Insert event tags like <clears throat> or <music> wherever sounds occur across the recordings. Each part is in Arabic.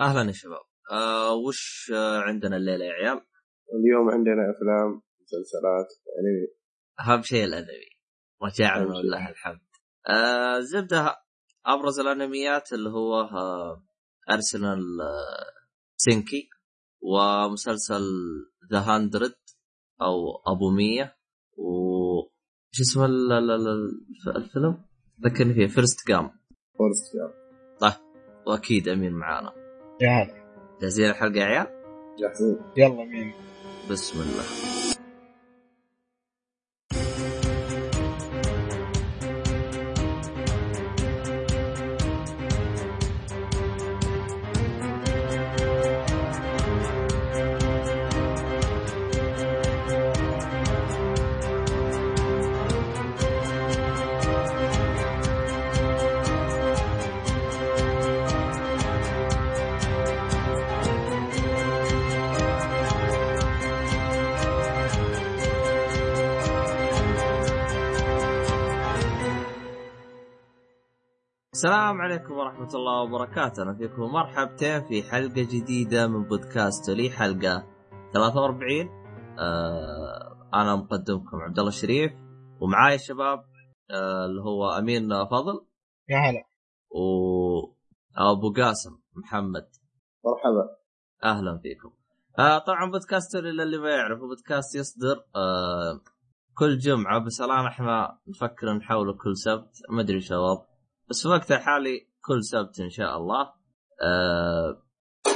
أهلا يا شباب آه وش آه عندنا الليلة يا عيال؟ اليوم عندنا أفلام مسلسلات يعني أهم شيء الأنمي رجعنا شيء. ولله الحمد آه زبدة أبرز الأنميات اللي هو آه أرسنال آه سينكي ومسلسل ذا هاندرد أو أبو مية و شو اسمه ال- ال- ال- الفيلم؟ ذكرني فيه فيرست جام فورست جامب وأكيد أمين معانا يا هلا. جاهزين الحلقة يا عيال؟ جاهزين. يلا مين؟ بسم الله. ورحمة الله وبركاته، أنا فيكم مرحبتين في حلقة جديدة من بودكاست لي حلقة 43 آه أنا مقدمكم عبد الله الشريف ومعاي الشباب آه اللي هو أمين فضل يا هلا. وأبو قاسم محمد. مرحبا. أهلا فيكم. آه طبعا بودكاست للي ما يعرف بودكاست يصدر آه كل جمعة. بس الان إحنا نفكر نحوله كل سبت. ما أدري شباب بس في وقت الحالي كل سبت إن شاء الله. آه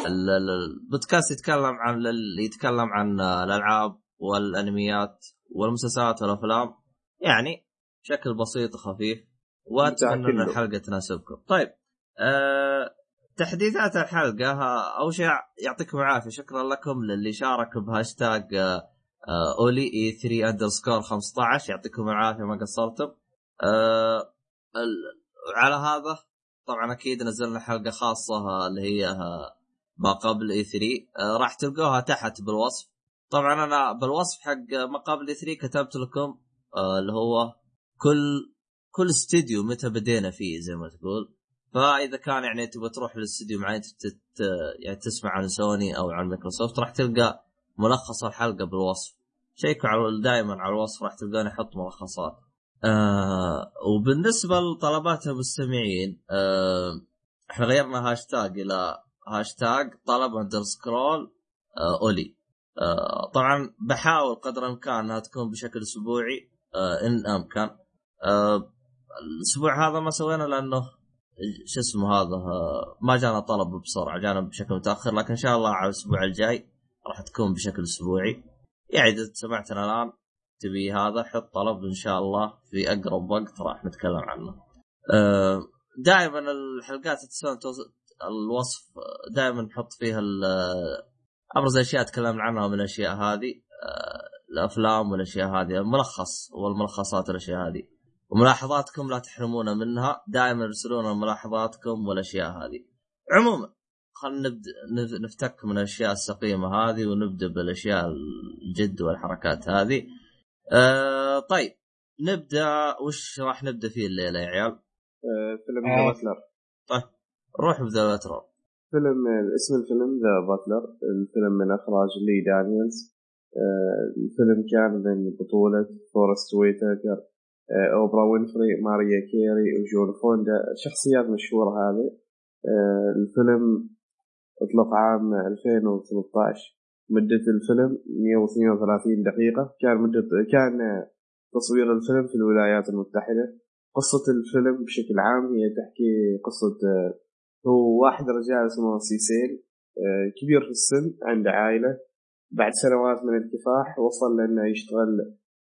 ال- ال- البودكاست يتكلم عن اللي يتكلم عن الألعاب والأنميات والمسلسلات والأفلام يعني بشكل بسيط وخفيف وأتمنى أن. الحلقة تناسبكم. طيب آه تحديثات الحلقة أول شيء يعطيكم العافية شكرا لكم للي شارك بهاشتاج آه، أولي إي 3 أندرسكور 15 يعطيكم العافية ما قصرتم ال- على هذا طبعا أكيد نزلنا حلقة خاصة اللي هي آه، ما قبل E3 آه، راح تلقوها تحت بالوصف. طبعا أنا بالوصف حق ما قبل E3 كتبت لكم آه، اللي هو كل كل استديو متى بدينا فيه زي ما تقول. فإذا كان يعني تبغى تروح للاستديو معين تت... يعني تسمع عن سوني أو عن مايكروسوفت راح تلقى ملخص الحلقة بالوصف. شيكوا على دائما على الوصف راح تلقاني أحط ملخصات. آه وبالنسبة لطلبات المستمعين آه إحنا غيرنا هاشتاج إلى هاشتاج طلب underscore آه اولي آه طبعا بحاول قدر الإمكان إنها تكون بشكل أسبوعي آه إن أمكن. آه الأسبوع هذا ما سوينا لأنه شو اسمه هذا آه، ما جانا طلب بسرعة جانا بشكل متأخر لكن إن شاء الله على الأسبوع الجاي راح تكون بشكل أسبوعي. يعني اذا سمعتنا الآن. تبي هذا حط طلب إن شاء الله في أقرب وقت راح نتكلم عنه. آه، دائما الحلقات تسوون الوصف دائما نحط فيها أبرز الاشياء تكلمنا عنها من الأشياء هذه آه، الأفلام والأشياء هذه ملخص والملخصات والأشياء هذه. وملاحظاتكم لا تحرمونا منها دائما ارسلونا ملاحظاتكم والأشياء هذه عموما خلينا نبدا نف- نفتك من الأشياء السقيمة هذه ونبدأ بالأشياء الجد والحركات هذه آه طيب نبدأ وش راح نبدأ فيه الليلة يا عيال؟ آه، فيلم آه. ذا باتلر. روح بذا الاتراب فيلم اسم الفيلم ذا باتلر. الفيلم من إخراج لي دانييلز. آه، الفيلم كان من بطولة فورست ويتاكر. آه، أوبرا وينفري ماريا كيري وجون فوندا. شخصيات مشهورة هذه. آه، الفيلم أطلق عام 2013 مدة الفيلم 132 دقيقة. كان مدة كان تصوير الفيلم في الولايات المتحدة. قصة الفيلم بشكل عام هي تحكي قصة آه، هو واحد رجال اسمه سيسيل آه، كبير في السن عنده عائلة. بعد سنوات من الكفاح وصل لأنه يشتغل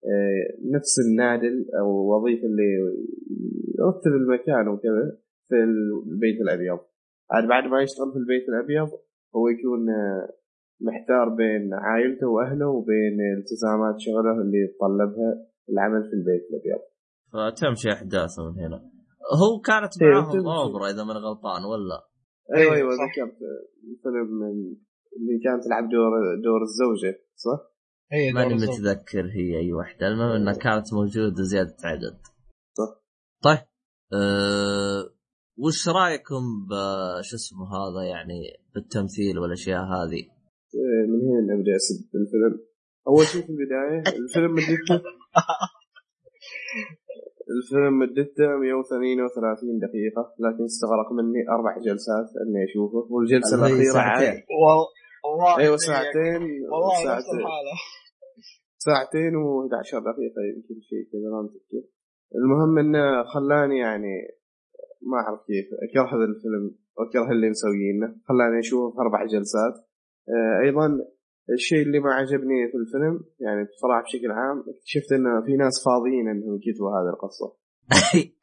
آه، نفس النادل أو وظيفة اللي يرتب المكان وكذا في البيت الأبيض. عاد بعد ما يشتغل في البيت الأبيض هو يكون محتار بين عائلته وأهله وبين التزامات شغله اللي يتطلبها العمل في البيت الأبيض فتمشي أحداثه من هنا هو كانت إيه، معاهم. أوبرا إذا من غلطان ولا أيوه أيوة، أيوه. ذكرت الفيلم من- اللي كانت تلعب دور دور الزوجة صح؟ هي ماني. متذكر هي أي واحدة المهم إنها كانت موجودة زيادة عدد صح. طيب أه وش رأيكم بش اسمه هذا يعني بالتمثيل والأشياء هذه؟ من هنا نبدا اسب الفيلم. أول شيء في البداية <laughs> الفيلم مدته الفيلم مدته 138 دقيقة لكن استغرق مني أربع جلسات إني أشوفه. والجلسة اللي هي الأخيرة ساعتين. عاد. والله زيك. ساعتين والله ساعتين ساعتين و11 دقيقة يمكن شيء كذا ما متذكر. المهم إنه خلاني يعني ما أعرف كيف أكره هذا الفيلم واكره اللي مسويينه. خلاني اشوفه في أربع جلسات. أيضا الشيء اللي ما عجبني في الفيلم يعني بصراحة بشكل عام اكتشفت إنه في ناس فاضيين إنهم يكتبوا هذه القصة. <laughs>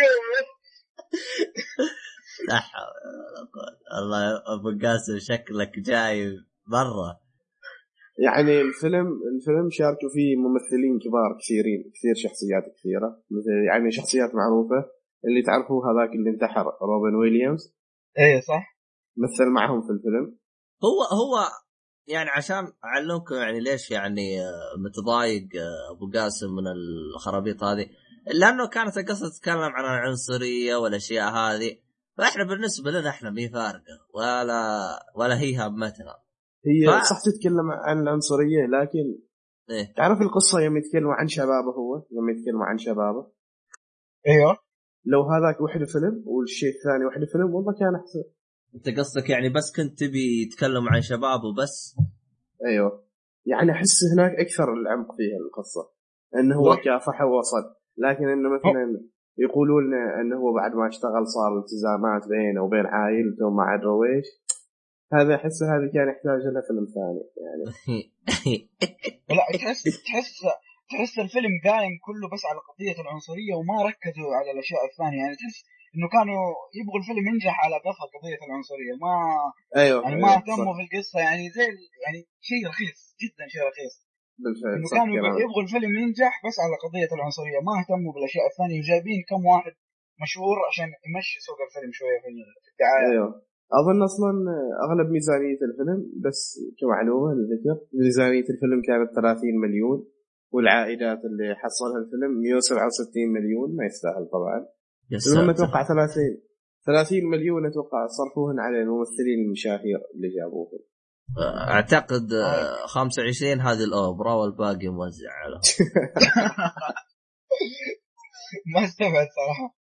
يوم. لا حول ولا قوة. الله أبو قاسم شكلك جاي مره يعني الفيلم الفيلم شاركوا فيه ممثلين كبار كثيرين كثير شخصيات كثيرة. مثل يعني شخصيات معروفة اللي تعرفوه هذاك اللي انتحر روبن ويليامز. إيه صح. مثل معهم في الفيلم؟ هو هو يعني عشان أعلمكم يعني ليش يعني آه، متضايق آه، أبو قاسم من الخرابيط هذه. لأنه كانت القصة تتكلم عن العنصرية والأشياء هذه. فإحنا بالنسبة لنا إحنا مي فارقة. ولا ولا هي همتنا. هي ف- صح تتكلم عن العنصرية لكن إيه. تعرف القصة يوم يتكلموا عن شبابه هو؟ يوم يتكلموا عن شبابه. أيوه. لو هذاك وحده فيلم والشيء الثاني وحده فيلم والله كان أحسن. انت قصدك يعني بس كنت تبي يتكلم عن شباب وبس؟ أيوه. يعني أحس هناك أكثر العمق فيها القصة إنه هو. كافح ووصل لكن إنه مثلا يقولوا لنا إنه هو بعد ما اشتغل صار التزامات بينه وبين عائلته وما أدري ويش هذا أحس هذه كان يحتاج لها فيلم ثاني يعني. <laughs> لا تحس تحس تحس الفيلم قايم كله بس على قضية العنصرية وما ركزوا على الأشياء الثانية. يعني تحس إنه كانوا يبغوا الفيلم ينجح على قفا قضية العنصرية. ما أيوه يعني ما أيوة، اهتموا. في القصة. يعني زي يعني شيء رخيص جدا شيء رخيص. بالفعل إنه كانوا. يبغوا- الفيلم ينجح بس على قضية العنصرية. ما اهتموا بالأشياء الثانية. وجايبين كم واحد مشهور عشان يمشي سوق الفيلم شوية في في الدعاية. أيوه. أظن أصلا أغلب ميزانية الفيلم بس كمعلومه للذكر ميزانية الفيلم كانت 30 مليون والعائدات اللي حصلها الفيلم 167 مليون ما يستاهل طبعا. المهم أتوقع 30 30 مليون أتوقع صرفوهن على الممثلين المشاهير اللي جابوهم أعتقد آه، 25 هذه الأوبرا والباقي موزع على <laughs> <laughs> ما استبعد صراحة.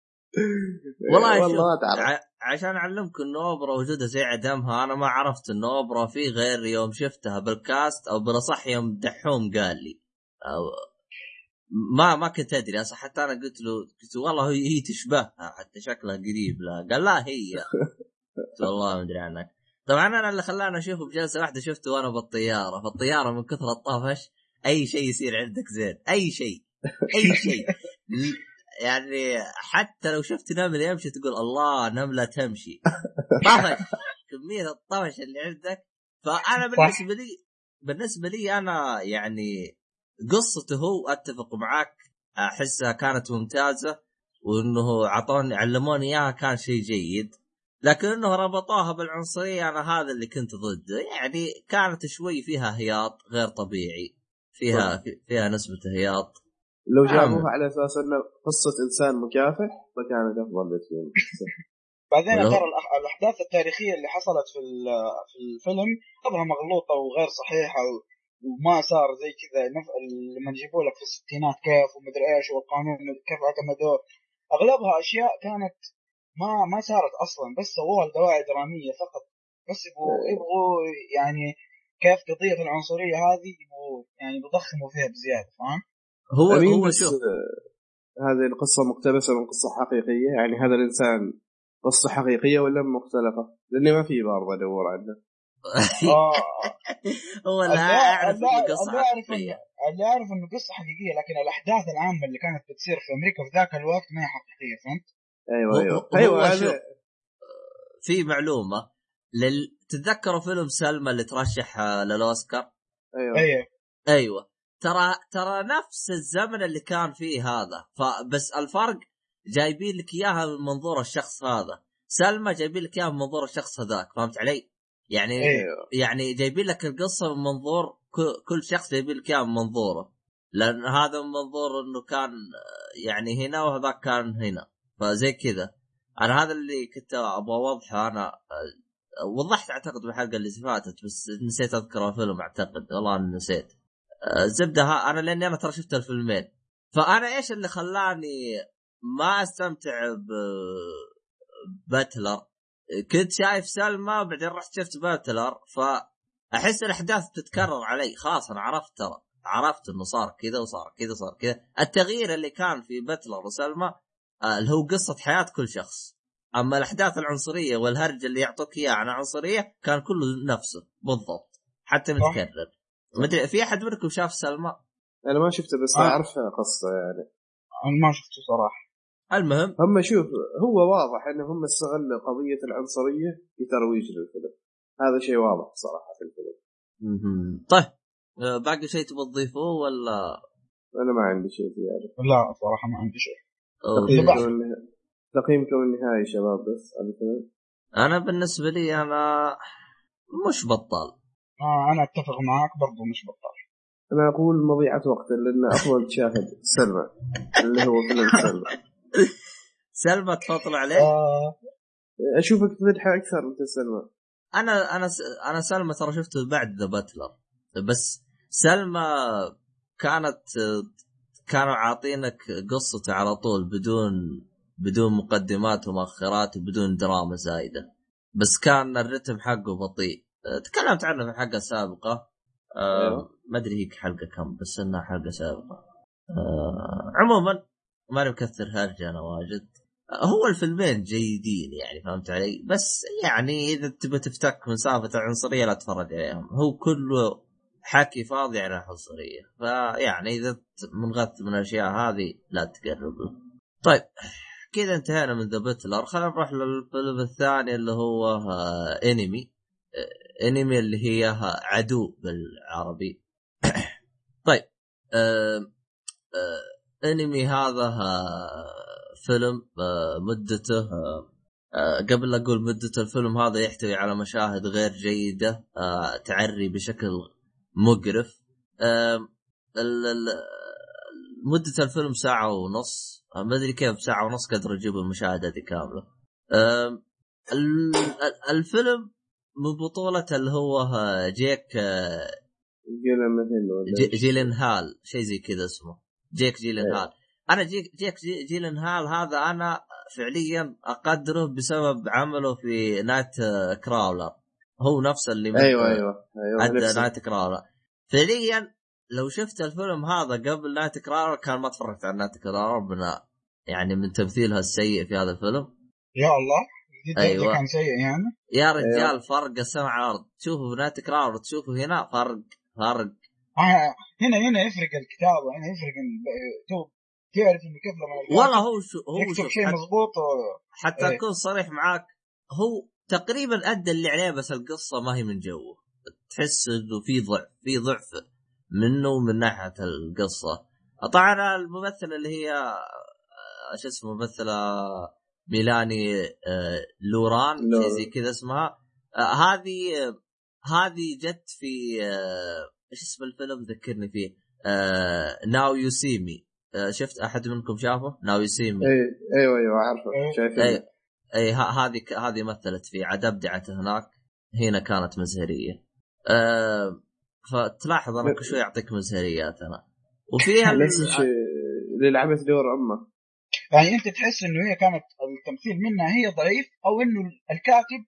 والله والله ما شوف، تعرف. عشان أعلمكم إن أوبرا وجودها زي عدمها أنا ما عرفت إن أوبرا في غير يوم شفتها بالكاست أو بالأصح يوم دحوم قال لي ما ما كنت أدري أصلا حتى أنا قلت له قلت والله هي, هي تشبهها حتى شكلها قريب لها قال لا هي. قلت والله ما أدري عنك. طبعا أنا اللي خلاني أشوفه بجلسة واحدة شفته وأنا بالطيارة فالطيارة من كثر الطفش أي شيء يصير عندك زين أي شيء أي شيء. <laughs> يعني حتى لو شفت نملة يمشي تقول الله نملة تمشي. طفش <laughs> كمية الطفش اللي عندك. فأنا بالنسبة لي بالنسبة لي أنا يعني قصته هو أتفق معك أحسها كانت ممتازة وإنه اعطوني علموني إياها كان شيء جيد. لكن إنه ربطوها بالعنصرية أنا هذا اللي كنت ضده. يعني كانت شوي فيها هياط غير طبيعي. فيها فيها نسبة هياط. لو. جابوها على أساس إنه قصة إنسان مكافح فكانت أفضل بكثير. <laughs> بعدين ترى الأحداث التاريخية اللي حصلت في ال- في الفيلم بعضها مغلوطة وغير صحيحة وما صار زي كذا نف... لما يجيبوا لك في الستينات كيف ومدري إيش والقانون كيف اعتمدوه أغلبها أشياء كانت ما ما صارت أصلا بس سووها لدواعي دراميه فقط بس يبغوا يبغوا يعني كيف قضية العنصرية هذه يبغوا يعني بيضخموا فيها بزيادة فاهم؟ هو هو شوف هذه القصة مقتبسة من قصة حقيقية يعني هذا الإنسان قصة حقيقية ولا مختلقه؟ لأني ما في برضه أدور عنه <laughs> هو لا اللي- أعرف قصة حقيقية. إنه- اللي أعرف إنه قصة حقيقية لكن الأحداث العامة اللي كانت بتصير في أمريكا في ذاك الوقت ما هي حقيقية فهمت؟ أيوه هو- أيوه. هو- أيوه هو هذا. في معلومة لل... تتذكروا فيلم سلمى اللي ترشح آه، للأوسكار؟ أيوه. إيه أيوه. ترى ترى نفس الزمن اللي كان فيه هذا. فبس الفرق جايبين لك إياها من منظور الشخص هذا. سلمى جايبين لك إياها من منظور الشخص هذاك فهمت علي؟ يعني. أيوه يعني جايبين لك القصة من منظور كل- شخص جايبين لك من منظوره. لأن هذا من منظور إنه كان يعني هنا وهذاك كان هنا. فزي كذا. أنا هذا اللي كنت أبغى أوضحه. أنا وضحت أعتقد بالحلقة اللي فاتت بس نسيت أذكر الفيلم أعتقد. والله نسيت. الزبده أنا لأني أنا ترى شفت الفيلمين. فأنا إيش اللي خلاني ما أستمتع ب باتلر؟ كنت شايف سلمى بعدين رحت شفت باتلر فأحس الأحداث تتكرر علي خلاص أنا عرفت ترى عرفت إنه صار كذا وصار كذا وصار كذا. التغيير اللي كان في باتلر وسلمى آه، اللي هو قصة حياة كل شخص. أما الأحداث العنصرية والهرج اللي يعطوك إياه عن عنصرية كان كله نفسه بالضبط حتى متكرر. مدري في أحد منكم شاف سلمى؟ أنا ما شفته بس آه. اعرف قصة يعني. أنا ما شفته صراحة. المهم. هم شوف هو واضح ان هم استغلوا قضية العنصرية في ترويج للفيلم. هذا شيء واضح صراحة في الفيلم. طيب. آه، باقي شيء تبغى تضيفه ولا؟ أنا ما عندي شيء زيادة. لا صراحة ما عندي شيء. تقييمكم النها- تقييمكم النهائي شباب بس على الفيلم؟ أنا بالنسبة لي أنا مش بطال. آه أنا أتفق معاك برضو مش بطال. أنا أقول مضيعة وقت لأن افضل تشاهد سلمى اللي هو فيلم سلمى <laughs> سلمى تفضل عليه آه أشوفك تمدحه أكثر من سلمى. أنا أنا أنا سلمى ترى شفته بعد ذا باتلر بس سلمى كانت كانوا عاطينك قصته على طول بدون بدون مقدمات ومؤخرات وبدون دراما زايدة. بس كان الرتم حقه بطيء. تكلمت عنه في الحلقة السابقه آه أيوه. ما أدري هيك حلقة كم بس إنها حلقة سابقة. آه عموما ماني مكثر هرجة أنا واجد. هو الفيلمين جيدين يعني فهمت علي؟ بس يعني إذا تبى تفتك من سالفة العنصرية لا تتفرج عليهم. هو كله حكي فاضي عن العنصرية فيعني إذا منغث من الأشياء هذه لا تقرب له طيب كذا انتهينا من ذا بتلر خلينا نروح للفيلم الثاني اللي هو آه، انمي آه، انمي اللي هي آه، عدو بالعربي. <coughs> طيب آه، آه، أنمي هذا آه، فيلم آه، مدته آه، قبل أقول مدة الفيلم هذا يحتوي على مشاهد غير جيدة تعري بشكل مقرف. مدة الفيلم ساعة ونص. ما أدري كيف ساعة ونص قدروا يجيبوا المشاهد هذه كاملة. الفيلم من بطولة اللي هو جيك جيلنهال شيء زي كذا اسمه. جيك جيلن إيه. هال أنا جيك جيك جي- جيلنهال هذا أنا فعليا أقدره بسبب عمله في Night Crawler هو نفسه اللي أيوه أيوه أيوه أدى نفسه. Nightcrawler فعليا لو شفت الفيلم هذا قبل Nightcrawler كان ما تفرجت على Nightcrawler من يعني من تمثيلها السيء في هذا الفيلم يا الله جد أيوة. أيوة. كان سيء يعني يا رجال أيوة. فرق السماء على الأرض تشوفه في Nightcrawler تشوفه هنا فرق فرق آه هنا هنا يفرق الكتابه هنا يفرق تو تعرف إنه كيف لما والله هو شو هو يكتب شوف شيء حتى- مضبوط و- حتى إيه. أكون صريح معاك هو تقريبا أدى اللي عليه بس القصة ما هي من جوه تحس إنه في ضعف في ضعف منه من ناحية القصة طبعا الممثلة اللي هي آه، شو اسمه ممثلة ميلاني آه، لوران. زي كذا اسمها هذه هذه جت في إيش اسم الفيلم ذكرني فيه؟ Now You See Me شفت أحد منكم شافه؟ Now You See Me اي أيوه أيوه عارفه. إيه. شايف اي اي هذه هذه مثلت فيه عاد ابدعت هناك. هنا كانت مزهرية. أه فتلاحظ أنا كل شوي أعطيك مزهريات أنا. وفيها <laughs> اللي لعبت دور أمه. يعني أنت تحس إنه هي كانت التمثيل منها هي ضعيف أو إنه الكاتب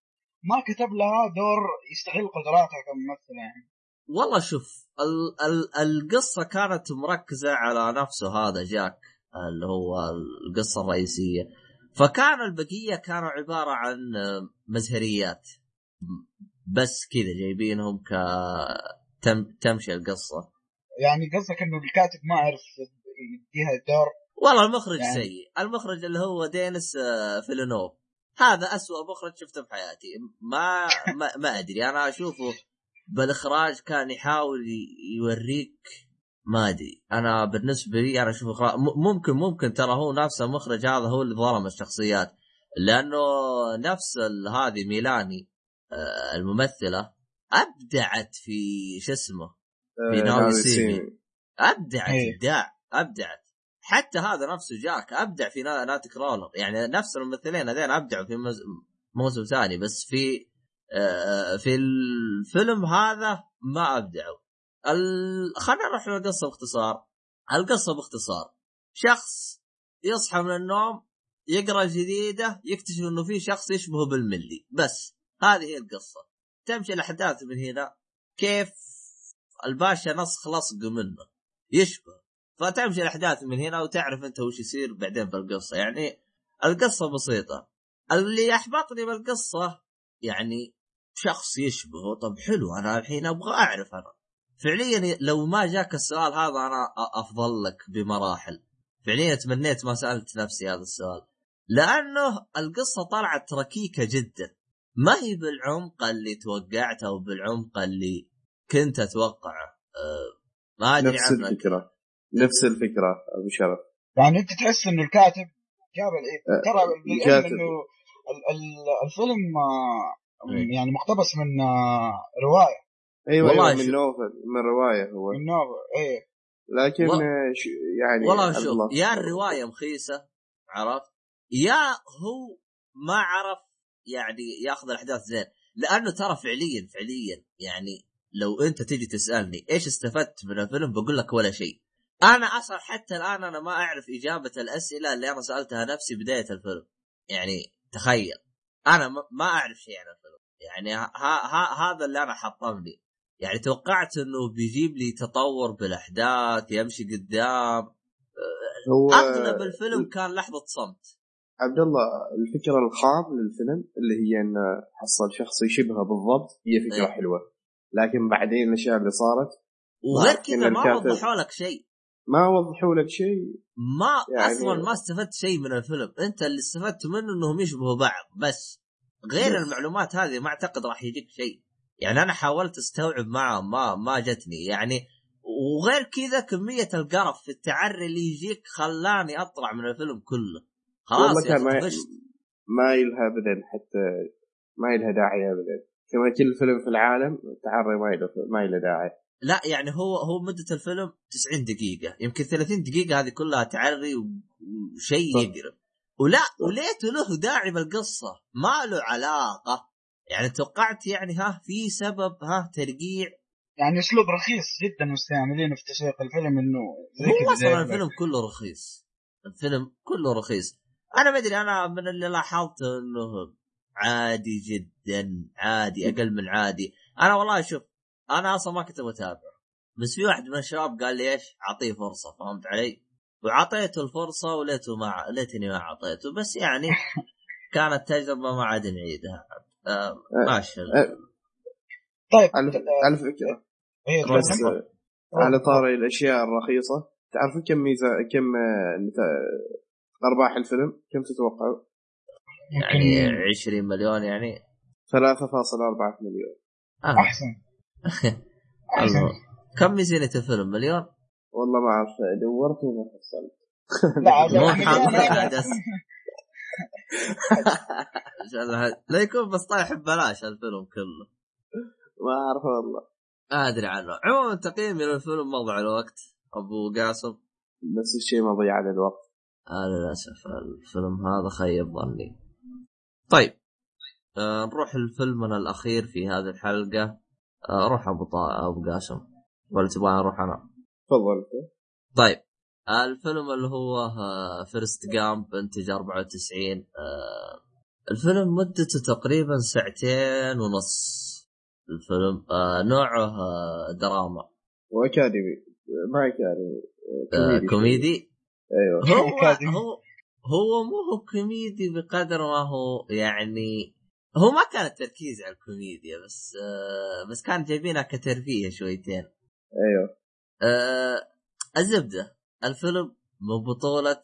ما كتب لها دور يستغل قدراتها كممثلة يعني. والله شوف ال ال القصة كانت مركزة على نفسه هذا جاك اللي هو القصة الرئيسية. فكان البقية كانوا عبارة عن مزهريات بس كذا جايبينهم ك تم تمشي القصة. يعني قصدك إنه الكاتب ما عرف يديها الدور والله المخرج يعني- سيء. المخرج اللي هو دينيس آه، فيلونوف هذا أسوأ مخرج شفته في حياتي. ما ما, ما أدري. أنا أشوفه بالإخراج كان يحاول يوريك ما أدري أنا بالنسبة لي أنا أشوف ممكن ممكن ترى هو نفس المخرج هذا هو اللي ظلم الشخصيات لأنه نفس هذه ميلاني آه، الممثلة أبدعت في شو اسمه في آه، ناوي ناوي سيمي. سيمي. أبدعت إيه. إبداع أبدعت حتى هذا نفسه جاك أبدع في نا- Nightcrawler يعني نفس الممثلين هذين أبدعوا في مز- موسم ثاني بس في في الفيلم هذا ما أبدعوا. ال... خلينا نروح للقصة باختصار. القصة باختصار. شخص يصحى من النوم يقرأ جديده يكتشف إنه في شخص يشبهه بالملي. بس هذه هي القصة. تمشي الأحداث من هنا. كيف الباشا نسخ لصق منه. يشبه. فتمشي الأحداث من هنا وتعرف أنت وش يصير بعدين بالقصة يعني القصة بسيطة. اللي احبطني بالقصة يعني شخص يشبهه. طب حلو أنا الحين أبغى أعرف أنا. فعليا لو ما جاك السؤال هذا أنا أفضل لك بمراحل. فعليا تمنيت ما سألت نفسي هذا السؤال. لأنه القصة طلعت ركيكة جدا. ما هي بالعمق اللي توقعته أو بالعمق اللي كنت أتوقعه؟ أه ما أدري نفس عنك. الفكرة. نفس الفكرة أبو شرف. يعني أنت تحس انه الكاتب جاب العيد آه، ترى بالعلم. إنه الفيلم آه،. يعني مقتبس من آه، رواية. أيوه والله أيوه من نوفل من رواية هو. من نوفل إيه. لكن و- آه، ش- يعني والله شوف. يا الرواية مخيسة عرفت؟ يا هو ما عرف يعني ياخذ الأحداث زين. لأنه ترى فعليا فعليا يعني لو أنت تجي تسألني إيش استفدت من الفيلم بقول لك ولا شيء. أنا أصلا حتى الآن أنا ما أعرف إجابة الأسئلة اللي أنا سألتها نفسي بداية الفيلم. يعني تخيل أنا ما- ما أعرف شيء عن الفيلم. يعني ها ها هذا اللي أنا حطمني. يعني توقعت إنه بيجيب لي تطور بالأحداث يمشي قدام. هو أغلب الفيلم كان لحظة صمت. عبد الله الفكرة الخام للفيلم اللي هي انه حصل شخص يشبهه بالضبط هي فكرة إيه. حلوة. لكن بعدين الأشياء اللي صارت وغير كذا ما وضحوا لك شيء. ما وضحوا لك شيء. ما يعني- أصلا ما استفدت شيء من الفيلم. أنت اللي استفدت منه إنهم يشبهوا بعض بس. غير بس. المعلومات هذه ما أعتقد راح يجيك شيء. يعني أنا حاولت أستوعب معهم ما ما جتني. يعني وغير كذا كمية القرف في التعري اللي يجيك خلاني أطلع من الفيلم كله. خلاص يا ما. ما يلها ابدا حتى ما يلها داعي ابدا. كما كل فيلم في العالم تعري ما يله ما يله داعي. لا يعني هو هو مدة الفيلم 90 دقيقة. يمكن 30 دقيقة هذه كلها تعري وشيء. يقرب ولا وليته له داعي بالقصة. ما له علاقة. يعني توقعت يعني ها في سبب ها ترقيع. يعني أسلوب رخيص جدا مستعملينه في تسويق الفيلم إنه هو أصلا الفيلم كله رخيص. الفيلم كله رخيص. أنا ما أدري أنا من اللي لاحظت إنه عادي جدا عادي أقل من عادي. أنا والله شوف أنا أصلا ما كنت بتابع بس في واحد من الشباب قال لي إيش؟ أعطيه فرصة فهمت علي؟ وعطيته الفرصة وليته ما ليتني ما اعطيته بس يعني <laughs> كانت تجربة ما عاد نعيدها آه ماشي طيب على على فكرة إيه، بس تفضل. آه، على طاري الأشياء الرخيصة تعرفون كم ميزة كم أرباح الفيلم كم تتوقعوا؟ يعني يمكن 20 مليون يعني 3.4 مليون آه. أحسن <laughs> الله. كم ميزانيه الفيلم مليون؟ والله ما أعرف دورت وما حصلت <laughs> لا <laughs> شاء الله. لا يكون بس طايح ببلاش الفيلم كله. ما أعرف والله. ما أدري عنه. عموما تقييمي للفيلم مضيع الوقت. أبو قاسم. نفس الشيء مضيع للوقت. آه للأسف الفيلم هذا خيب ظني. طيب. آه نروح لفيلمنا الأخير في هذه الحلقة. آه روح أبو طا... أبو قاسم. ولا تبغى أروح أنا؟ تفضل. طيب. الفيلم اللي هو Forrest Gump انتج 94 آه، الفيلم مدته تقريبا ساعتين ونص الفيلم آه، نوعه آه، دراما. واكاديمي ما أكاديمي آه، آه، كوميدي أيوه. هو. <laughs> هو هو مو هو كوميدي بقدر ما هو يعني هو ما كان التركيز على الكوميديا بس آه، بس كان جايبينها كترفيه شويتين. أيوه. آه الزبدة. الفيلم من بطولة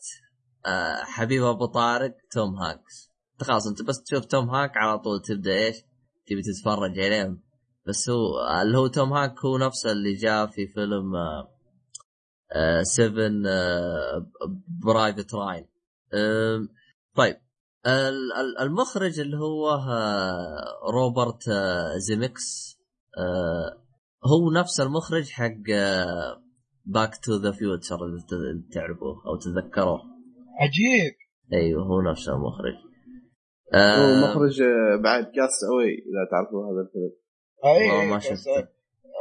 آه حبيب أبو طارق توم هانكس. خلاص انت بس تشوف توم هانك على طول تبدأ إيش؟ تبي تتفرج عليه بس هو اللي هو توم هانك هو نفسه اللي جاء في فيلم آه آه Saving آه Private Ryan. آه طيب. ال- ال- المخرج اللي هو آه روبرت آه زيمكس آه هو نفس المخرج حق Back to the Future اذا تعرفوه أو تتذكروه عجيب. أيوه هو نفس المخرج. هو آه مخرج آه، بعد Cast Away إذا تعرفوا هذا الفيلم. والله اي ما شفته.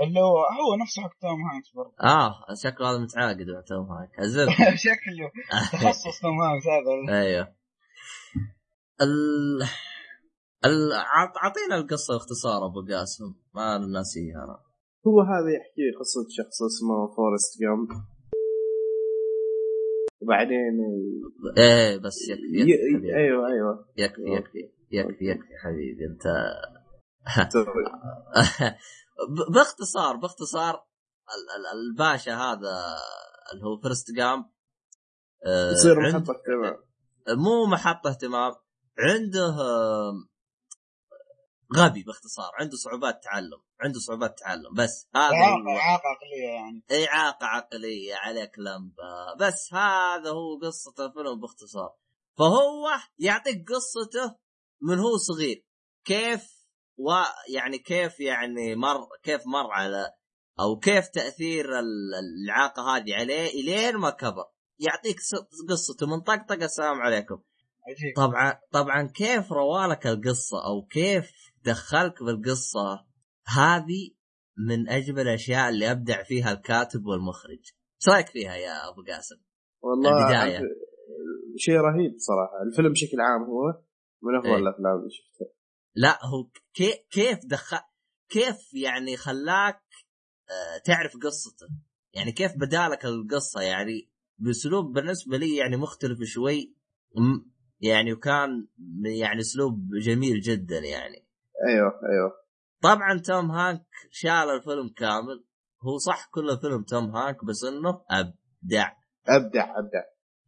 اللي هو هو نفسه حق توم هانكس برضه. آه شكله هذا متعاقد مع توم هانك الزبده <laughs> شكله. تخصص توم هانكس هذا. أيوه ال ال عط- اعطينا القصة باختصار أبو قاسم. ما ناسيها أنا. هو هذا يحكي قصة شخص اسمه Forrest Gump وبعدين إيه بس يكفي. يكفي. أيوه أيوه يكفي يكفي يكفي يكفي حبيبي انت <laughs> باختصار باختصار ال- ال- الباشا هذا اللي هو Forrest Gump آه، يصير محطة اهتمام مو محطة اهتمام عنده غبي باختصار عنده صعوبات تعلم عنده صعوبات تعلم بس هذا إعاقة هو. إعاقة عقلية يعني. إعاقة عقلية عليك لمبة بس هذا هو قصة الفيلم باختصار. فهو يعطيك قصته من هو صغير. كيف و يعني كيف يعني مر كيف مر على أو كيف تأثير ال- الإعاقة هذه عليه إلين ما كبر. يعطيك قصته من طقطقة السلام عليكم. عجيب. طبعا طبعا كيف روالك القصة أو كيف دخلك بالقصة هذه من أجمل الأشياء اللي أبدع فيها الكاتب والمخرج. إيش رأيك فيها يا أبو قاسم؟ والله البداية. عارف- شيء رهيب صراحة الفيلم بشكل عام هو من افضل إيه. الافلام اللي شفتها لا هو كيف كيف دخل كيف يعني خلاك آه، تعرف قصته يعني كيف بدالك القصة يعني بأسلوب بالنسبة لي يعني مختلف شوي يعني وكان يعني أسلوب جميل جدا يعني أيوه أيوه. طبعا توم هانك شال الفيلم كامل. هو صح كل الفيلم توم هانك بس إنه أبدع. أبدع أبدع.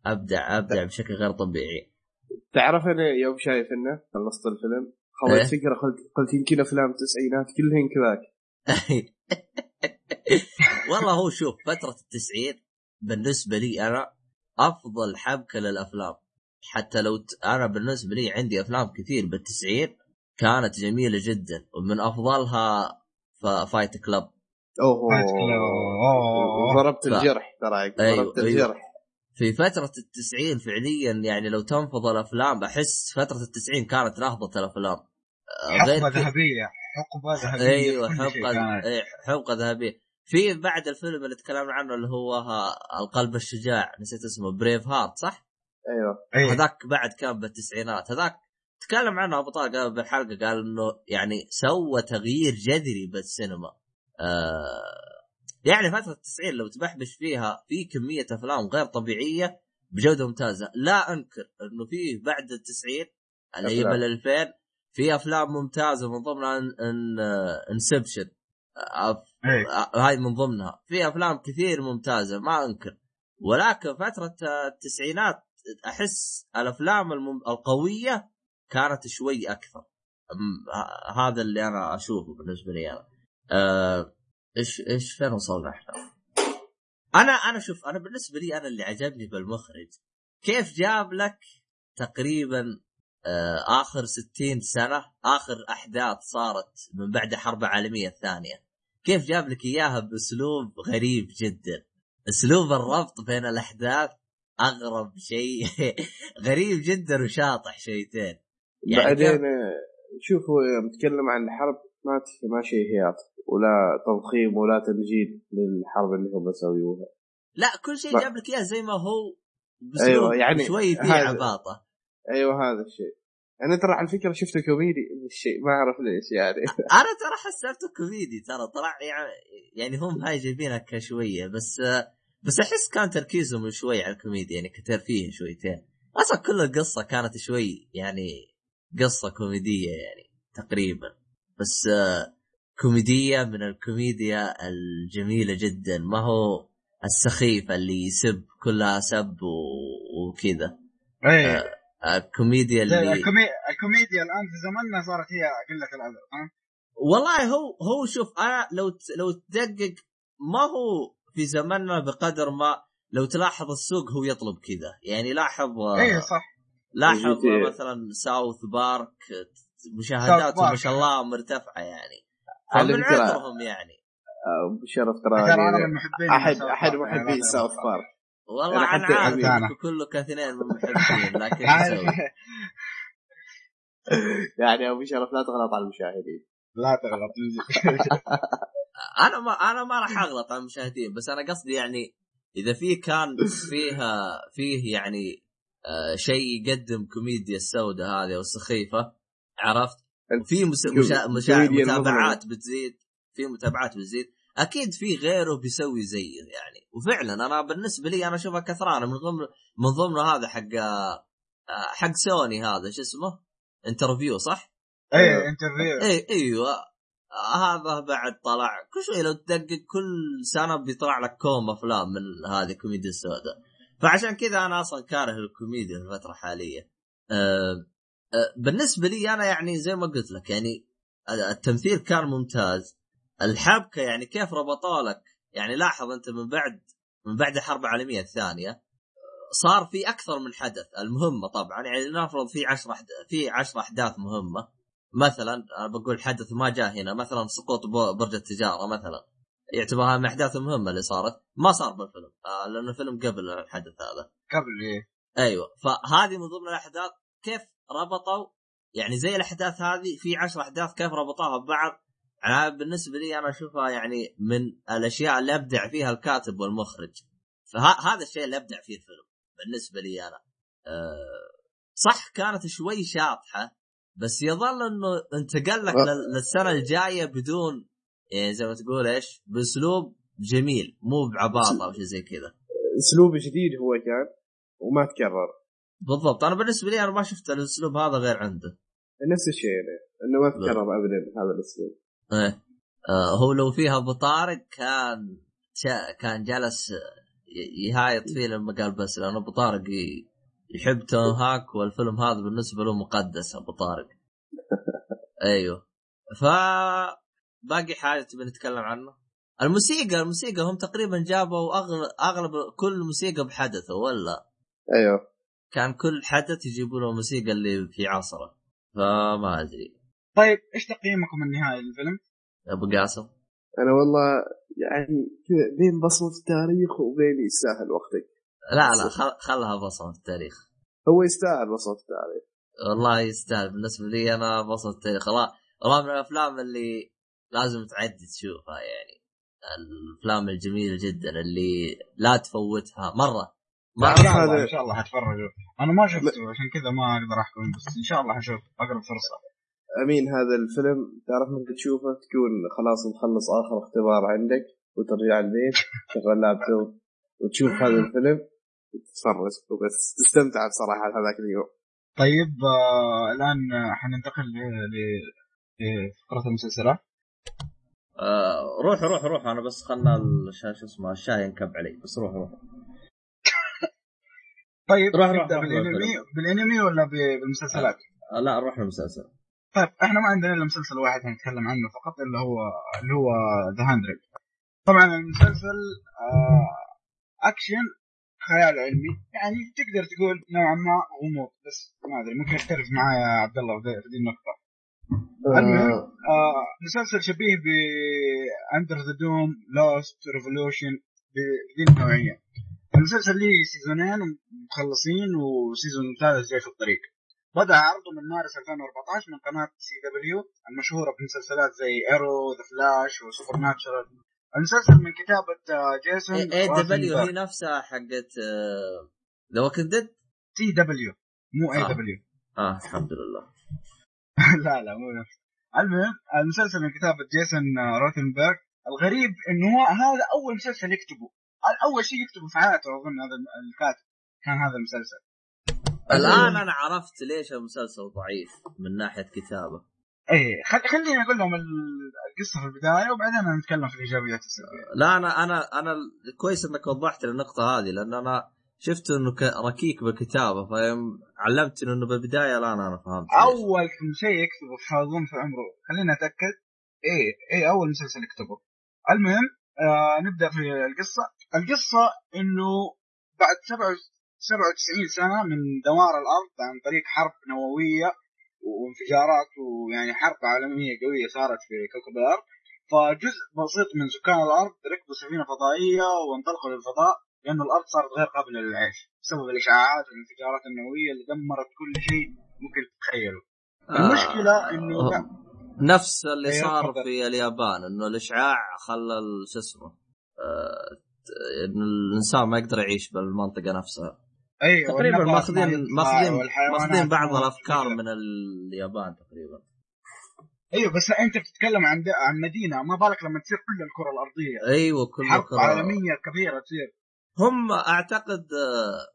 أبدع أبدع بشكل غير طبيعي. تعرف أنا يوم شايف إنه خلصت الفيلم إيه. خلصت فكره قلت قلت يمكن أفلام التسعينات كلهن كذاك. <laughs> والله هو شوف فترة التسعين بالنسبة لي أنا أفضل حبكة للأفلام. حتى لو ت... أنا بالنسبة لي عندي أفلام كثير بالتسعين كانت جميلة جدا ومن أفضلها ف... فايت كلاب أوه Fight Club. أوه. ضربت ف- الجرح ترى أيوة، ضربت أيوة. الجرح في فترة التسعين فعليا يعني لو تنفض الأفلام أحس فترة التسعين كانت نهضة الأفلام آه، حقبة كده- ذهبية حقبة ذهبية أيوه كانت. إيه، حبقه ذهبية في بعد الفيلم اللي تكلمنا عنه اللي هو ها القلب الشجاع نسيت اسمه بريف هارت صح؟ أيوه إيه. هذاك بعد كان بالتسعينات هذاك تكلم عنه أبو طارق بالحلقة قال إنه يعني سوى تغيير جذري بالسينما آه يعني فترة التسعين لو تبحبش فيها في كمية أفلام غير طبيعية بجودة ممتازة لا أنكر إنه في بعد التسعين اللي هي. بال 2000 في أفلام ممتازة من ضمنها إن إن انسبشن إيه. هاي من ضمنها في أفلام كثير ممتازة ما أنكر ولكن فترة التسعينات أحس الأفلام. القوية كانت شوي أكثر. هذا اللي أنا أشوفه بالنسبة لي أنا. آه، إيش إيش فين وصلنا إحنا؟ أنا أنا شوف أنا بالنسبة لي أنا اللي عجبني بالمخرج كيف جاب لك تقريبا آه، آخر 60 سنة آخر أحداث صارت من بعد الحرب العالميه الثانية. كيف جاب لك إياها بأسلوب غريب جدا. أسلوب الربط بين الأحداث أغرب شيء. <laughs> غريب جدا وشاطح شويتين يعني بعدين شوف هو يوم تكلم عن الحرب ما ما شيء هياط ولا تضخيم ولا تمجيد للحرب اللي هم سووها. لا كل شيء جاب لك إياه زي ما هو أيوة، يعني شوي فيه عباطة. أيوه هذا الشيء. أنا ترى على فكرة شفته كوميدي الشيء ما أعرف ليش يعني. <laughs> أنا ترى حسبته كوميدي ترى طلع يعني يعني هم هاي جايبينها كشوية بس بس أحس كان تركيزهم شوي على الكوميديا يعني كترفيه شويتين. أصلا كل القصة كانت شوي يعني قصة كوميدية يعني تقريبا. بس آه، كوميدية من الكوميديا الجميلة جدا. ما هو السخيف اللي يسب كلها سب و- وكذا. إيه. الكوميديا زي اللي الكومي... الكوميديا الآن في زماننا صارت هي قلة الأدب ها؟ والله هو هو شوف أنا لو ت- لو تدقق ما هو في زمننا بقدر ما لو تلاحظ السوق هو يطلب كذا. يعني لاحظ إيه صح. لاحظ GTA. مثلا South Park مشاهداته. ما شاء الله مرتفعة يعني فمن عذرهم يعني ابو شرف ترى أنا من محبين احد ساوث أحد بارك، محبين لا ساوث. بارك والله أنا أنا حتى عارف كلكم اثنين من محبين لكن؟ <laughs> <laughs> يعني أبو شرف لا تغلط على المشاهدين لا تغلط. <laughs> أنا ما أنا ما راح أغلط على المشاهدين بس أنا قصدي يعني إذا في كان فيها فيه يعني آه شيء يقدم كوميديا السوداء هذه والسخيفه عرفت؟ وفي مس... مشا... مشا... كوميديا متابعات بتزيد. في متابعات بتزيد. أكيد في غيره بيسوي زيه يعني. وفعلا أنا بالنسبة لي أنا أشوفها كثرانه من ضمن من ضمنه هذا حق آه، حق سوني هذا. شو اسمه؟ Interview صح؟ إيه Interview. اي إيوه. هذا بعد طلع. كل شوي لو تدقق كل سنة بيطلع لك كوم أفلام من هذه الكوميديا السوداء. فعشان كذا أنا أصلا كاره الكوميديا في الفترة الحالية. أه أه بالنسبة لي أنا يعني زي ما قلت لك يعني التمثيل كان ممتاز. الحبكة يعني كيف ربطوا لك؟ يعني لاحظ أنت من بعد من بعد الحرب العالمية الثانية صار في أكثر من حدث. المهمة طبعا يعني نفرض في 10 في 10 أحداث مهمة. مثلا أنا بقول حدث ما جاء هنا مثلا سقوط برج التجارة مثلا. يعتبرها من الأحداث المهمة اللي صارت. ما صار بالفيلم آه لأنه الفيلم قبل الحدث هذا. قبل إيه. أيوه. فهذه من ضمن الأحداث كيف ربطوا يعني زي الأحداث هذه في عشر أحداث كيف ربطوها ببعض. أنا بالنسبة لي أنا أشوفها يعني من الأشياء اللي أبدع فيها الكاتب والمخرج. فهذا الشيء اللي أبدع فيه الفيلم بالنسبة لي أنا. أه صح كانت شوي شاطحة بس يظل إنه انتقل لك. لل- للسنة الجاية بدون يعني زي ما تقول إيش؟ بأسلوب جميل مو بعباطة أو شيء زي كذا. اسلوب جديد هو كان وما تكرر. بالضبط. أنا بالنسبة لي أنا ما شفت الأسلوب هذا غير عنده. نفس الشيء يعني إنه ما تكرر ابدا هذا الأسلوب. إيه. آه هو لو فيها أبو طارق كان شا كان جلس يهايط فيه لما قال بس لأنه أبو طارق يحب توم هاك والفيلم هذا بالنسبة له مقدس أبو طارق. <laughs> أيوه. ف باقي حاجة تبي نتكلم عنه؟ الموسيقى الموسيقى هم تقريبا جابوا اغلب أغلب كل موسيقى بحدثه ولا؟ أيوه. كان كل حدث يجيبوا له الموسيقى اللي في عصره. فما أدري. طيب إيش تقييمكم النهائي للفيلم؟ أبو قاسم. أنا والله يعني كذا بين بصمة التاريخ وبين يستاهل وقتك. لا لا خل... خلها بصمة التاريخ. هو يستاهل بصمة التاريخ. والله يستاهل. بالنسبة لي أنا بصمة التاريخ. والله والله من الأفلام اللي لازم تعدي تشوفها يعني. الأفلام الجميلة جدا اللي لا تفوتها مرة. إن مره شاء الله إن شاء الله حتفرجوا. أنا ما شفته عشان كذا ما أقدر أحكم بس إن شاء الله حشوف أقرب فرصة. أمين هذا الفيلم تعرف متى تشوفه تكون خلاص مخلص آخر اختبار عندك وترجع البيت تشغل لابتوب وتشوف هذا الفيلم. وتتفرج وبس. تستمتع بصراحة هذاك اليوم. طيب آه الآن حننتقل ل- ل- لفقرة المسلسلات. آه روح روح روح أنا بس خلنا شو اسمه الشاي ينكب علي. بس روح روح. <laughs> طيب روح- روح- بالأنمي. بالأنمي ولا بالمسلسلات؟ آه لا نروح للمسلسل طيب إحنا ما عندنا إلا مسلسل واحد حنتكلم عنه فقط اللي هو اللي هو The Hundred طبعا المسلسل آه أكشن خيال علمي. يعني تقدر تقول نوعا ما غموض بس ما أدري ممكن يختلف معايا عبد الله في في دي النقطة. المهم آه مسلسل شبيه ب Under the Dome Lost Revolution بذي النوعية. المسلسل ليه سيزونين مخلصين و season ثالث جاي في الطريق. بدأ عرضه من مارس 2014 من قناة CW المشهورة بمسلسلات زي ايرو ذا فلاش وسوبر ناتشرال المسلسل من كتابة آه، جيسون اي دبليو روزنبرغ. هي نفسها حقت ذا ووكينج ديد سي دبليو مو اي آه. دبليو آه الحمد لله. <laughs> لا لا مو نفس. المهم المسلسل من كتابة جيسون روثنبرغ الغريب إنه هو هذا أول مسلسل يكتبه. أول شيء يكتبه في حياته أظن هذا الكاتب كان هذا المسلسل. الآن أنا عرفت ليش المسلسل ضعيف من ناحية كتابة. إيه خل... خليني أقول لهم ال- القصة في البداية وبعدين نتكلم في الإيجابيات السلبية. لا أنا أنا أنا كويس إنك وضحت النقطة هذه لأن أنا شفت إنه ركيك بالكتابة فيوم علمتني انه بالبداية الان أنا فهمت. أول شيء يكتبه اظن في عمره. خلينا نتاكد إيه إيه أول مسلسل يكتبه. المهم آه نبدأ في القصة. القصة إنه بعد 97 سنة من دمار الأرض عن طريق حرب نووية وانفجارات ويعني حرب عالمية قوية صارت في كوكب الأرض. فجزء بسيط من سكان الأرض ركبوا سفينة فضائية وانطلقوا للفضاء. لأنه الأرض صارت غير قابلة للعيش بسبب الاشعاعات والانفجارات النووية اللي دمرت كل شيء ممكن تتخيله. المشكلة إنه آه. نفس اللي أيوة، صار. في اليابان إنه الإشعاع خلى شو اسمه آه، إنه الإنسان ما يقدر يعيش بالمنطقة نفسها. أيوه تقريبا ماخذين ماخذين ماخذين بعض الأفكار من اليابان تقريبا. أيوه بس أنت بتتكلم عن عن مدينة ما بالك لما تصير كل الكرة الأرضية؟ أيوه كل حرب كرة- عالمية كبيرة تصير. هم أعتقد آه،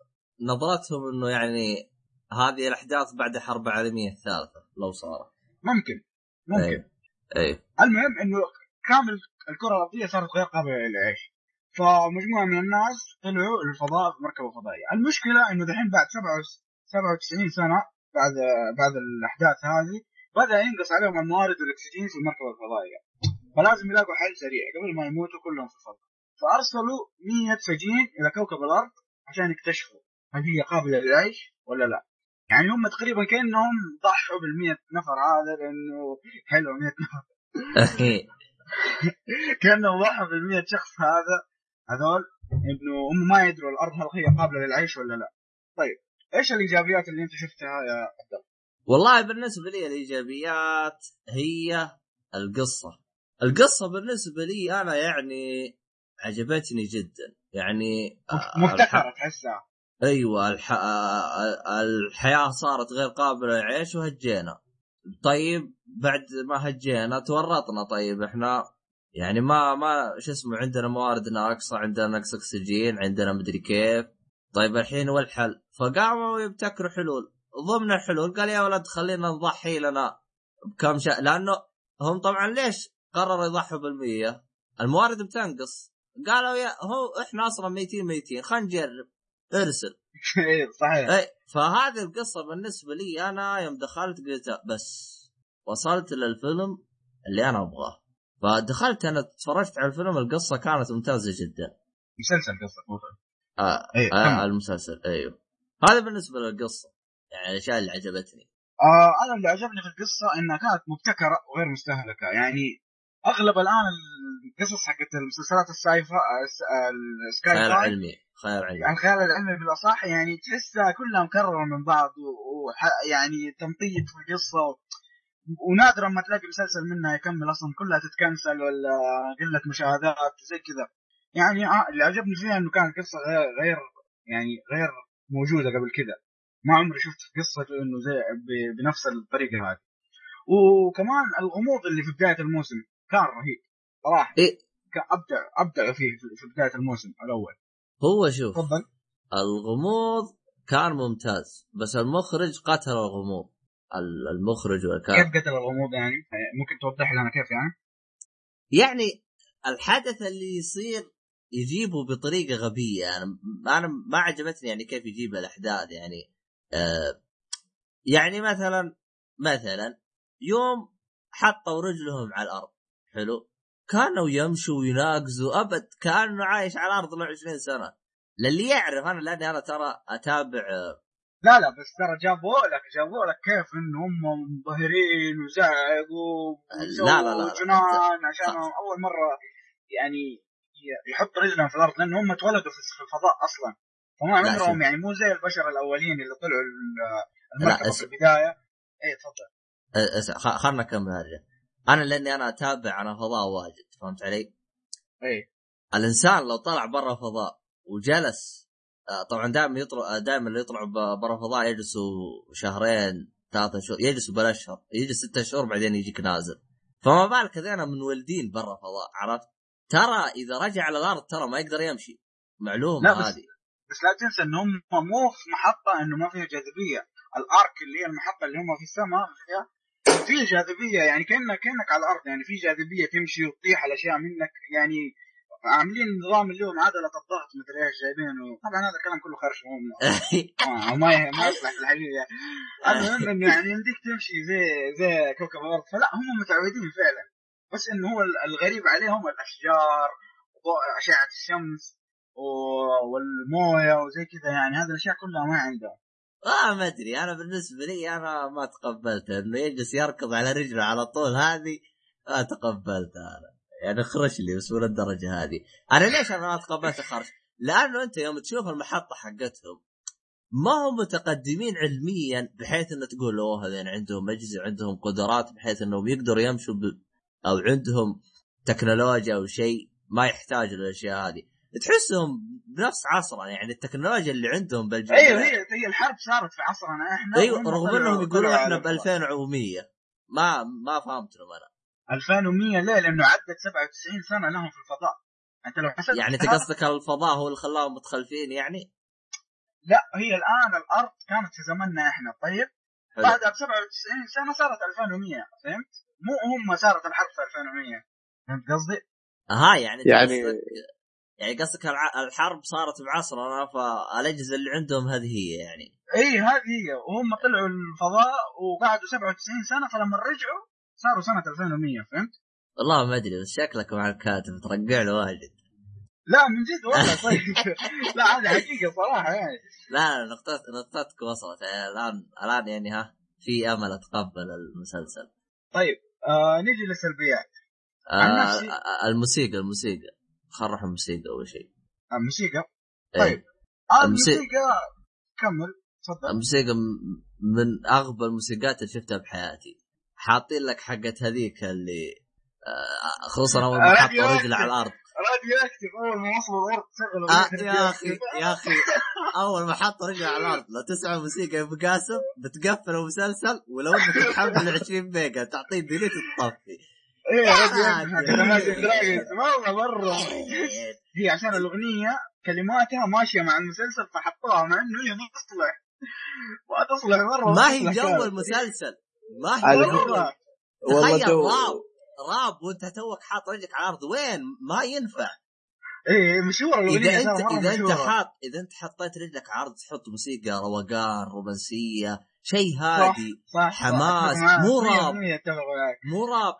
نظرتهم إنه يعني هذه الأحداث بعد الحرب العالمية الثالثة لو صارت. ممكن ممكن. أيوه أيوه. المهم إنه كامل الكرة الأرضية صارت غير قابلة للعيش. فمجموعة من الناس طلعوا للفضاء بمركبه فضائية. المشكلة إنه دحين بعد 97 سنة بعد بعد الأحداث هذه بدأ ينقص عليهم الموارد والأكسجين في المركبة الفضائية. فلازم يلاقوا حل سريع قبل ما يموتوا كلهم في الفضاء. فأرسلوا 100 سجين إلى كوكب الأرض عشان يكتشفوا هل هي قابلة للعيش ولا لا. يعني هم تقريبا كأنهم ضحوا بال نفر هذا لأنه حلو 100 نفر. <laughs> كأنهم ضحوا بال شخص هذا هذول إنه هم ما يدروا الأرض هل هي قابلة للعيش ولا لا. طيب إيش الإيجابيات اللي أنت شفتها يا عبد الله؟ والله بالنسبة لي الإيجابيات هي القصة. القصة بالنسبة لي أنا يعني عجبتني جدا. يعني آه، مبتكره تحسها. أيوه الح... آه، الحياة صارت غير قابلة للعيش وهجينا. طيب بعد ما هجينا تورطنا. طيب إحنا يعني ما ما شو اسمه عندنا موارد ناقصة عندنا نقص أكسجين عندنا مدري كيف. طيب الحين والحل فقاموا يبتكروا حلول. ضمن الحلول قال يا ولد خلينا نضحي لنا بكم شيء. لأنه هم طبعا ليش قرروا يضحوا بالمية؟ الموارد بتنقص. قالوا يا هو إحنا أصلا ميتين ميتين خلينا نجرب. ارسل. <laughs> إيه صحيح. اي فهذه القصة بالنسبة لي أنا يوم دخلت قلت بس وصلت للفيلم اللي أنا أبغاه. فدخلت أنا تفرجت على الفيلم القصة كانت ممتازة جدا. مسلسل قصدك مو فيلم. آه إيه آه. المسلسل أيوه. هذا بالنسبة للقصة يعني الأشياء اللي عجبتني. آه أنا اللي عجبني في القصة إنها كانت مبتكرة وغير مستهلكة. يعني أغلب الآن القصص حقت المسلسلات الساي فا الس- السكاي خيال علمي خيال علمي. يعني الخيال العلمي بالأصح يعني تحسها كلها مكرره من بعض ويعني تمطيط في القصة و... ونادرا ما تلاقي مسلسل منها يكمل أصلا كلها تتكنسل ولا قلة مشاهدات زي كذا. يعني آه اللي عجبني فيها إنه كانت قصه غير, غير يعني غير موجودة قبل كذا. ما عمري شفت قصة إنه زي بنفس الطريقة هذه. وكمان الغموض اللي في بداية الموسم. كان رهيب. صراحة. إيه. أبدع أبدع فيه في- بداية الموسم الأول. هو شوف تفضل. الغموض كان ممتاز بس المخرج قتل الغموض. ال- المخرج والكاتب كيف قتل الغموض يعني؟ ممكن توضح لنا كيف يعني؟ يعني الحدث اللي يصير يجيبه بطريقة غبية أنا أنا ما عجبتني يعني كيف يجيب الأحداث يعني. آه يعني مثلا مثلا يوم حطوا رجلهم على الأرض. حلو. كانوا يمشوا ويناقزوا. أبد كأنه عايش على الأرض له 20 سنة. للي يعرف أنا لأني أنا ترى أتابع. لا لا بس ترى جابوا لك جابوا لك كيف إن هم منبهرين وزعقوا لا، لا، لا،. جنان عشان أول مرة يعني يحط رجلهم في الأرض لأن هم اتولدوا في الفضاء أصلا. فما عمرهم. يعني مو زي البشر الأولين اللي طلعوا المركبه في. البداية. إيه تفضل. خلنا نكمل هذه. أنا لأني أنا أتابع عن الفضاء واجد فهمت علي؟ إيه الإنسان لو طلع برا الفضاء وجلس آه، طبعا دائما يطلع دائما اللي يطلعوا برا الفضاء يجلسوا شهرين ثلاثة شهور يجلسوا بالاشهر يجي ستة شهور بعدين يجيك نازل. فما بالك هذين منولدين برا الفضاء عرفت؟ ترى إذا رجع على الأرض ترى ما يقدر يمشي. معلومة هذه. بس لا تنسى ان هم مو في محطة إنه ما فيها جاذبية. الأرك اللي هي المحطة اللي هم في السماء فيها في جاذبية يعني كانك كأنك على الأرض يعني في جاذبية تمشي وتطيح الاشياء منك يعني عاملين نظام اللي هو معادله الضغط مدري إيش جايبينه طبعا هذا الكلام كله خرش مو <laughs> آه، ما ما يصلح في الحقيقة. المهم إنه يعني يمديك تمشي زي زي كوكب الأرض. فلا هم متعودين فعلا. بس إنه هو الغريب عليهم الأشجار أشعة الشمس والموية وزي كذا يعني. هذه الأشياء كلها ما عندهم. آه ما أدري. أنا بالنسبة لي أنا ما تقبلت إنه يجلس يركض على رجله على طول هذه ما تقبلتها أنا. يعني خرش لي بس مو للدرجة هذه. أنا ليش أنا ما تقبلت خرش؟ لأنه أنت يوم تشوف المحطة حقتهم ما هم متقدمين علميا بحيث إنه تقول أوه هذين عندهم أجهزة عندهم قدرات بحيث إنهم يقدروا يمشوا ب... أو عندهم تكنولوجيا أو شيء ما يحتاجوا للأشياء هذه. تحسهم بنفس عصرنا يعني التكنولوجيا اللي عندهم بالجمله أيوه هي هي الحرب صارت في عصرنا إحنا أيوه رغم إنهم يقولوا طلعوا إحنا ب 2100 ما ما فهمت لهم أنا 2100 ليه؟ لأنه عدت 97 سنة لهم في الفضاء أنت لو حسبت يعني أنت قصدك الفضاء هو اللي خلاهم متخلفين يعني؟ لا هي الآن الأرض كانت في زمننا إحنا طيب حلو. بعدها ب 97 سنة صارت 2100 فهمت؟ مو هم صارت الحرب في 2100 فهمت قصدي؟ ها يعني يعني- يعني قصدك الحرب صارت بعصرنا فالاجهزه اللي عندهم هذه هي يعني. إي هذه هي. وهم طلعوا الفضاء وقعدوا 97 سنة فلما رجعوا صاروا سنة 2100 فهمت؟ والله ما أدري بس شكلك مع الكاتب ترقع له واجد. لا من جد والله طيب <laughs> لا هذه حقيقة صراحة يعني. لا نقطة نقطتك وصلت. يعني الآن الآن يعني ها في أمل أتقبل المسلسل. طيب آه نيجي للسلبيات. آه آه، الموسيقى. الموسيقى خرح الموسيقى أول شيء. الموسيقى؟ إيه. طيب. آه الموسيقى- كمل تفضل. الموسيقى من أغبى الموسيقات اللي شفتها بحياتي. حاطين لك حقت هذيك اللي آه، خصوصا أول ما حطوا رجله على الأرض. radioactive. أول ما وصلوا الأرض آه يا أخي. يا أخي. أول ما حطوا رجله على الأرض. لو تسمع موسيقى يا أبو قاسم بتقفل المسلسل ولو إنك تحمل 20 ميجا تعطيه delete تطفي إيه. والله مرة هي عشان الأغنية كلماتها ماشية مع المسلسل فحطوها مع إنه هي ما تصلح. ما تصلح مرة ما هي جو. المسلسل. ما هي جو. والله تخيل راب راب وأنت توك حاط رجلك على الأرض. وين؟ ما ينفع. إيه مشهورة الأغنية إذا انت إذا أنت حاط إذا أنت حطيت رجلك على الأرض تحط موسيقى روقان رومانسية شيء هادي صح حماس، أتفق معاك. مو راب. مو راب.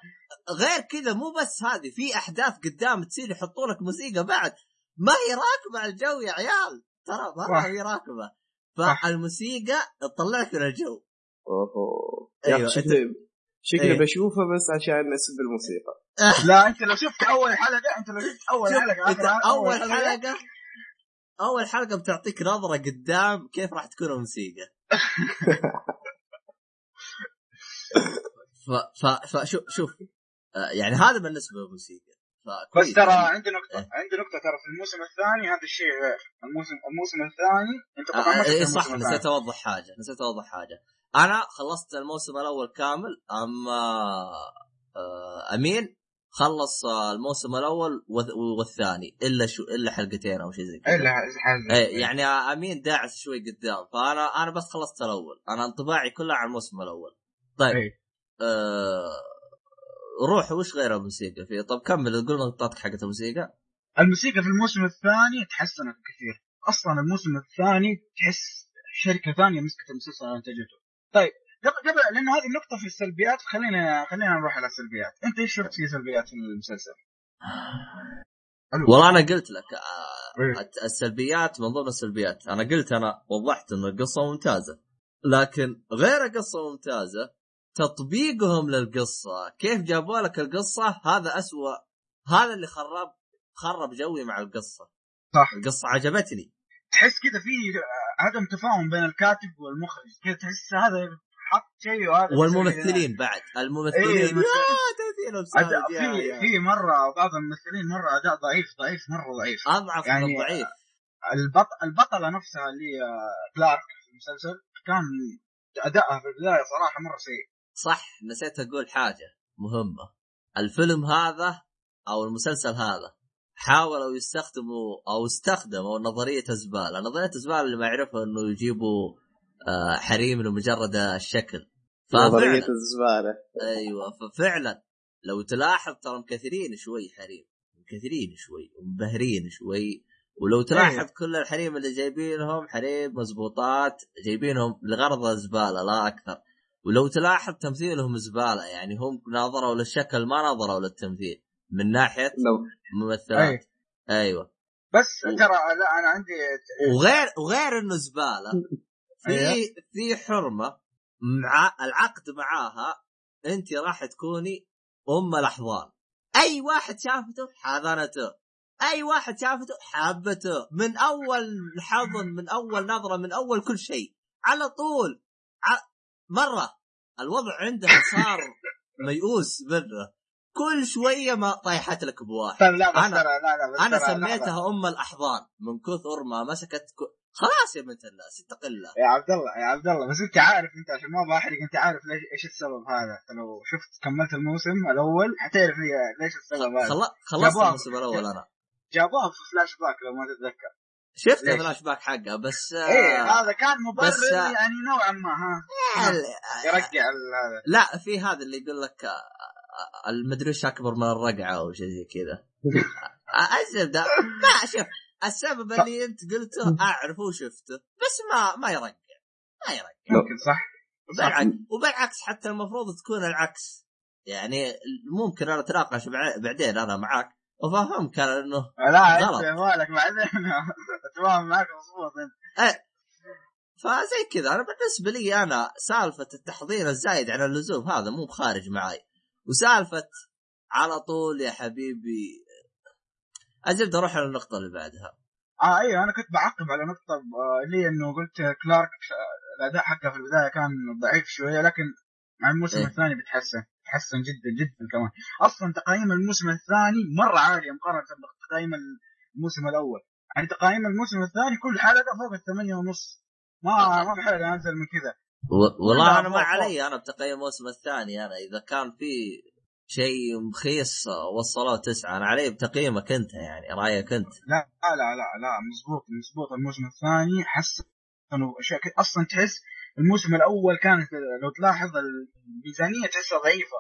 غير كذا مو بس هذه في أحداث قدام تصير يحطوا لك موسيقى بعد. ما هي راكبة على الجو يا عيال. ترى ما صح. هي راكبة. صح. فالموسيقى تطلعك من الجو. اوه أيوة، يا أخي شكلي شكلي أيوة. بشوفه بس عشان اسم الموسيقى. <laughs> لا أنت لو شفت أول حلقة أنت لو شفت أول شوف، حلقة أنت أول حلقة؟ أول حلقة بتعطيك نظرة قدام كيف راح تكون الموسيقى. ف ف فشوف شوف آه، يعني هذا بالنسبة للموسيقى بس ترى عندي نقطة إيه. عندي نقطة ترى في الموسم الثاني هذا الشيء غير. الموسم الموسم الثاني أنت طبعا ما آه إيه صح. نسيت أوضح حاجة نسيت أوضح حاجة. أنا خلصت الموسم الأول كامل أما آه أمين خلص آه، الموسم الأول والثاني إلا شو إلا حلقتين أو شيء زي كذا. إلا حاجة إيه يعني أمين داعس شوي قدام. فأنا أنا بس خلصت الأول. أنا انطباعي كله عن الموسم الأول. طيب. إيه. آه روح وش غير الموسيقى فيه؟ طب كمل قول نقطاتك حقت الموسيقى. الموسيقى في الموسم الثاني تحسنت كثير. أصلا الموسم الثاني تحس شركة ثانية مسكت المسلسل انتجته طيب. قبل قبل لأنه هذه النقطة في السلبيات خلينا خلينا نروح على السلبيات. أنت إيش شفت في سلبيات في المسلسل؟ والله أنا قلت لك آه إيه. السلبيات من ضمن السلبيات. أنا قلت أنا وضحت إن القصة ممتازة. لكن غير قصة ممتازة تطبيقهم للقصة. كيف جابوا لك القصة؟ هذا أسوأ. هذا اللي خرب خرب جوي مع القصة. صح. القصة عجبتني. تحس كذا في عدم تفاهم بين الكاتب والمخرج. كذا تحس هذا شيء وهذا والممثلين بعد. إيه، الممثلين. يا- في يا. في مرة بعض الممثلين مرة أداء ضعيف ضعيف مرة ضعيف. أضعف يعني- من الضعيف. البط... البطلة نفسها اللي هي كلارك في المسلسل كان ادائها في البداية صراحة مرة سيء. صح نسيت أقول حاجة مهمة. الفيلم هذا أو المسلسل هذا حاولوا يستخدموا أو استخدموا نظرية الزباله، نظرية الزباله اللي ما يعرفها إنه يجيبوا حريم لمجرد الشكل. نظرية ففعلا. الزبالة. أيوه ففعلا. لو تلاحظ ترى مكثرين شوي حريم. مكثرين شوي ومبهرين شوي. ولو تلاحظ أيوة. كل الحريم اللي جايبينهم حريم مزبوطات جايبينهم لغرض الزبالة لا أكثر. ولو تلاحظ تمثيلهم زبالة يعني هم ناظروا للشكل ما ناظروا للتمثيل. من ناحية لو ممثلات. أيوه. بس و- ترى لا أنا عندي وغير وغير إنه زبالة <laughs> في أيوة. في حرمة مع العقد معاها انت راح تكوني أم الاحضان أي واحد شافته حاضنته أي واحد شافته حابته. من أول حضن من أول نظرة من أول كل شيء. على طول. ع... مرة. الوضع عندها صار ميؤوس منه. كل شوية ما طايحت لك بواحد. طيب لا أنا- لا لا أنا. سميتها أم الاحضان من كثر ما مسكت ك... خلاص يا بنت الناس اتق الله. يا عبد الله يا عبد الله بس انت عارف أنت عشان ما بحرق أنت عارف ليش إيش السبب هذا؟ لو شفت كملت الموسم الأول حتعرف ليش السبب هذا. خل... خلصت. الموسم الأول أنا. جابوها في فلاش باك لو ما تتذكر. شفت؟ الفلاش باك حقه بس إيه آه... هذا كان مبرر آه، يعني نوعا ما ها. ال- يرجع هذا. لا في هذا اللي يقول لك آه، آه، المدري أكبر من الرقعة أو شيء زي كذا. <laughs> آه، الزبده ما شوف السبب اللي أنت قلته اعرفه وشفته بس ما ما يرقع ما يرقع ممكن صح. بالعكس وبالعكس حتى المفروض تكون العكس. يعني ممكن أنا أتناقش بع- بعدين أنا معاك وفهمك أنا إنه لا. أنت مالك بعدين. <laughs> أتفاهم معك مضبوط أنت. فزي كذا أنا بالنسبة لي أنا سالفة التحضير الزايد عن اللزوم هذا مو بخارج معي وسالفة على طول يا حبيبي الزبده أروح على النقطة اللي بعدها. آه أيوه أنا كنت بعقب على نقطة آه، اللي إنه قلت كلارك الأداء حقه في البداية كان ضعيف شوية لكن مع الموسم إيه. الثاني بيتحسن تحسن جدا جدا كمان. أصلا تقييم الموسم الثاني مرة عاليه مقارنة بتقييم الموسم الأول. يعني تقييم الموسم الثاني كل حلقه فوق الثمانية ونص. ما ما في حلقه أنزل من كذا. والله أنا ما علي أنا بتقييم الموسم الثاني أنا إذا كان في شيء مخيس وصلوه تسعة أنا علي بتقييمك أنت يعني رأيك أنت لا لا لا لا مزبوط مزبوط الموسم الثاني حسنوا أشياء كثير. أصلا تحس الموسم الأول كانت لو تلاحظ الميزانية تحسها ضعيفة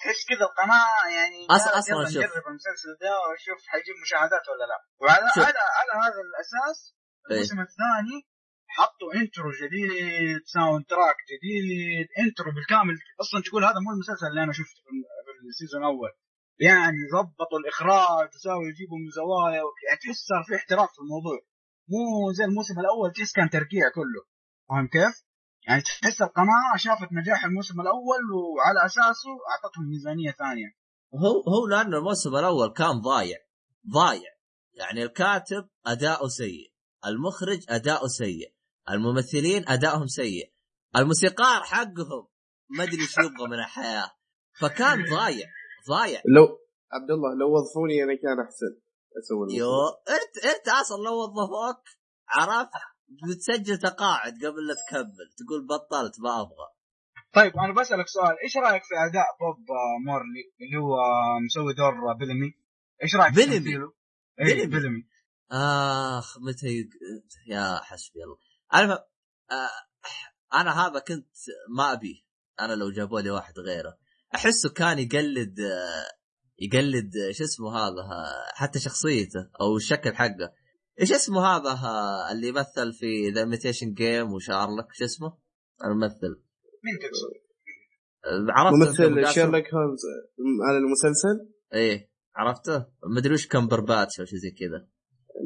تحس كذا القناة يعني أصلاً- أصلاً يلا شوف. نجرب المسلسل ده ونشوف حيجيب مشاهدات ولا لا وعلى شوف. على على هذا الأساس إيه. الموسم الثاني حطوا intro جديد soundtrack جديد intro بالكامل. أصلا تقول هذا مو المسلسل اللي أنا شفته في ال season الأول يعني ضبطوا الإخراج وساووا يجيبوا من زوايا يعني تحس صار في احتراف في الموضوع. مو زي الموسم الأول تحس كان ترقيع كله. فاهم كيف؟ يعني تحس القناة شافت نجاح الموسم الأول وعلى أساسه أعطتهم ميزانية ثانية. هو هو لأنه الموسم الأول كان ضايع ضايع. يعني الكاتب أداؤه سيء المخرج أداؤه سيء. الممثلين أدائهم سيء. الموسيقار حقهم ما أدري إيش يبغى من الحياة. فكان <laughs> ضايع ضايع. لو عبد الله لو وظفوني أنا كان أحسن. أسوي. يو أنت أنت أصلا لو وظفوك عرفت بتسجل تقاعد قبل لا تكمل. تقول بطلت ما أبغى. طيب أنا بسألك سؤال. إيش رأيك في أداء بوب مورلي اللي هو مسوي دور بيلمي؟ إيش رأيك؟ بيلمي؟ إيه بيلمي. آخ متى يق... يا حسبي الله. المهم آه أنا هذا كنت ما ابيه أنا لو جابوا لي واحد غيره. أحسه كان يقلد آه يقلد آه، شو اسمه هذا آه، حتى شخصيته أو الشكل حقه. إيش اسمه هذا اللي مثل في The Imitation Game وشارلوك؟ شو اسمه؟ الممثل. مين تقصد؟ عرفته؟ أنت ممثل؟ شيرلوك هولمز على المسلسل؟ إيه عرفته؟ مدري وش كمبرباتش أو شيء زي كذا.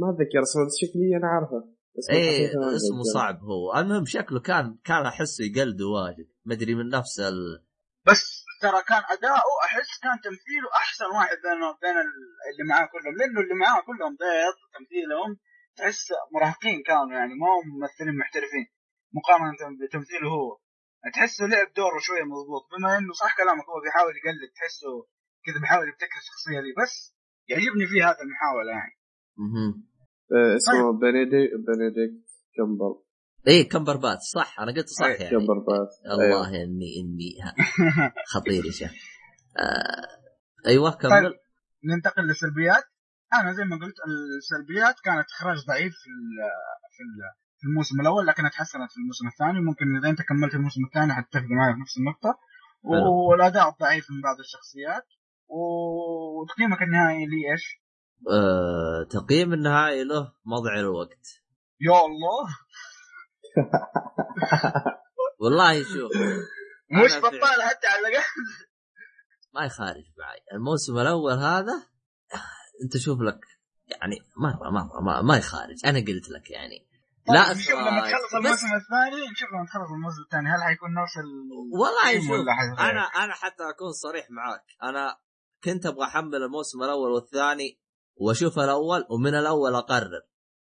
ما أتذكر اسمه بس شكلي أنا عارفه. اسمه إيه اسمه. صعب هو. المهم شكله كان كان أحسه يقلده واجد. مدري من نفس ال... بس ترى كان أداؤه أحس كان تمثيله أحسن واحد بين بين ال- اللي معاه كلهم. لأنه اللي معاه كلهم بيض تمثيلهم تحس مراهقين كانوا يعني ما هم ممثلين محترفين. مقارنة بتمثيله هو. تحسه لعب دوره شوية مضبوط. بما إنه صح كلامك هو بيحاول يقلد تحسه كذا بيحاول يبتكر الشخصية دي. بس يعجبني فيه هذا المحاولة يعني. مهم. آه، اسمه بنديكت بنديكت كمبر إيه كمبربات صح أنا قلت صح إيه، يعني. كمبر باث. الله اني إني ها، <laughs> خطير يا شيخ. آه أيوه كمل ننتقل للسلبيات. أنا زي ما قلت السلبيات كانت إخراج ضعيف في ال- في في الموسم الأول لكنها تحسنت في الموسم الثاني. ممكن إذا أنت كملت الموسم الثاني حتتفق معي في نفس النقطة. والأداء الضعيف من بعض الشخصيات. وتقييمك النهائي لي إيش؟ آه تقييم النهائي له مضع الوقت. يا الله. والله شوف مش بطال حتى على الأقل. ما يخالف معي. الموسم الأول هذا انت شوف لك يعني مره مره ما, ما يخالج أنا قلت لك يعني. لا طيب، نشوف لما. تخلص الموسم الثاني نشوف لما تخلص الموسم الثاني. هل حيكون نفس ال والله شوف؟ أنا أنا حتى أكون صريح معاك. أنا كنت أبغى أحمل الموسم الأول والثاني واشوف الأول ومن الأول أقرر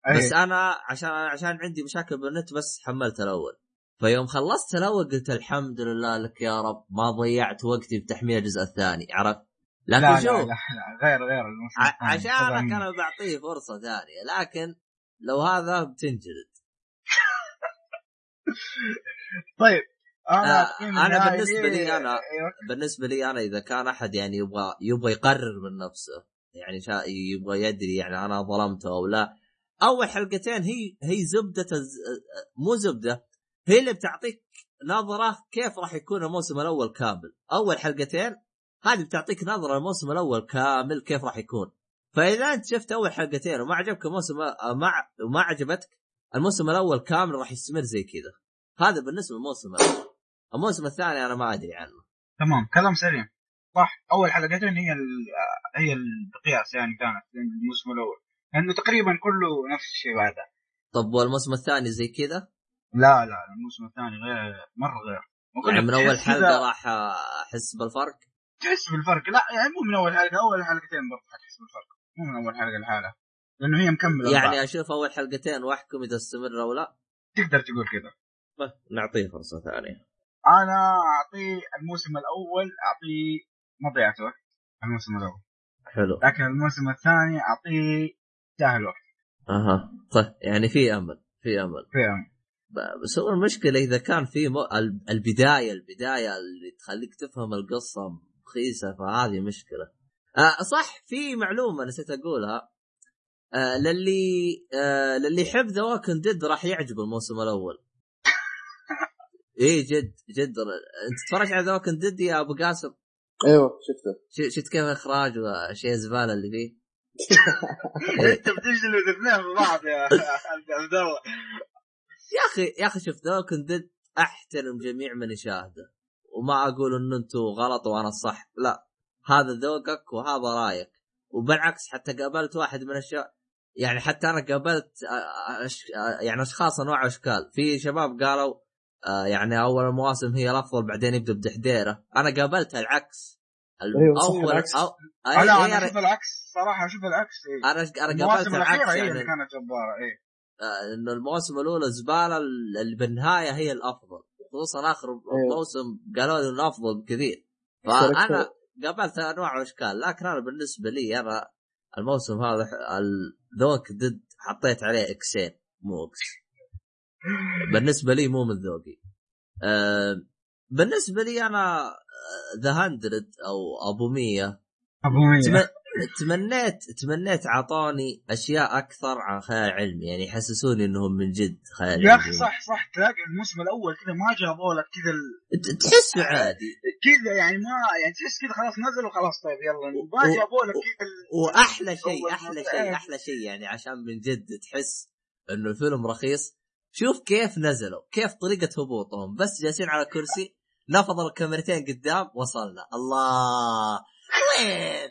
أي. بس أنا عشان عشان عندي مشاكل بالنت بس حملت الأول فيوم خلصت الأول قلت الحمد لله لك يا رب ما ضيعت وقتي بتحميل الجزء الثاني عرفت؟ لكن لا, لا, شوف لا, لا غير غير الثاني. عشانك. أنا بعطيه فرصة ثانية لكن لو هذا بتنجلد <laughs> طيب أنا آه، النهائي بالنسبة لي أنا- أيوة. بالنسبة لي أنا إذا كان أحد يعني يبغى يبغى يقرر من نفسه يعني شا يبغى يدري يعني أنا ظلمته أو لا. أول حلقتين هي هي زبدة الز... مو زبدة هي اللي بتعطيك نظرة كيف راح يكون الموسم الأول كامل. أول حلقتين هذه بتعطيك نظرة الموسم الأول كامل كيف راح يكون. فإذا أنت شفت أول حلقتين وما عجبك الموسم ما وما عجبتك الموسم الأول كامل راح يستمر زي كذا. هذا بالنسبة للموسم الأول الموسم الثاني أنا ما أدري عنه. تمام كلام سليم. صح أول حلقتين هي هي المقياس يعني كانت الموسم الأول. لأنه تقريبا كله نفس الشيء بعدها. طب والموسم الثاني زي كذا؟ لا لا الموسم الثاني غير مرة غير. يعني من أول <laughs> حلقة راح أحس بالفرق؟ تحس بالفرق. لا يعني مو من أول حلقة أول حلقتين برضه حتحس بالفرق. مو من أول حلقة لحالها. لأنه هي مكملة يعني يعني أشوف أول حلقتين واحكم إذا استمر أو لا. تقدر تقول كذا. بس نعطيه فرصة ثانية. أنا اعطيه الموسم الأول اعطيه ما ضيعت وقت. الموسم الأول. حلو. لكن الموسم الثاني أعطيه سهل وقت. أها. طيب يعني في أمل في أمل. فاهم ب- بس هو المشكلة إذا كان في م... ال- البداية البداية اللي تخليك تفهم القصة رخيصه فهذه مشكلة. آه صح في معلومة نسيت أقولها. آه للي آه للي يحب The Walking Dead راح يعجبه الموسم الأول. <laughs> إيه جد جد أنت تتفرج على The Walking Dead يا أبو قاسم؟ أيوه شفته. ش- شفت كيف إخراج وأشياء زبالة اللي فيه؟ <laughs> انت بتجلد الاثنين في بعض يا عبد الله. يا أخي يا أخي شوف The Walking Dead أحترم جميع من يشاهده وما أقول إن أنتم غلط وأنا الصح لا. هذا ذوقك وهذا رأيك. وبالعكس حتى قابلت واحد من الشباب يعني حتى أنا قابلت أش... يعني أشخاص أنواع واشكال في شباب قالوا آه، يعني أول المواسم هي الأفضل بعدين يبدأ بدحديرة. أنا قابلت العكس. أيوة، صحيح اول العكس. أو... أي... لا أي... أنا أنا أشوف العكس صراحة أشوف العكس إيه. أنا أنا قابلت المواسم العكس هي يعني اللي كانت جبارة إيه آه، انه المواسم الأولى زبالة اللي بالنهاية هي الأفضل. خصوصا آخر موسم قالوا لي إنه أفضل بكثير. فأنا قابلت أنواع وأشكال لكن أنا بالنسبة لي أنا الموسم هذا الذوق ضد حطيت عليه إكسين مو إكس بالنسبة لي مو من ذوقي. أه بالنسبة لي أنا ذا هندرد أو أبو مية. أبو مية. تم- تمنيت تمنيت اعطوني أشياء أكثر عن خيال علمي يعني يحسسوني إنهم من جد خيال يا أخي علمي. صح صح. تلاقي الموسم الأول كذا ما جابوا لك كذا ال- ت- تحسه عادي. كذا يعني ما يعني تحس كذا خلاص نزل وخلاص طيب يلا ما و- جابوا لك كذا ال- وأحلى شيء أحلى. شيء أحلى شيء يعني عشان من جد تحس إنه الفيلم رخيص. شوف كيف نزلوا كيف طريقة هبوطهم. بس جالسين على كرسي نفض الكاميرتين قدام وصلنا. الله! وين؟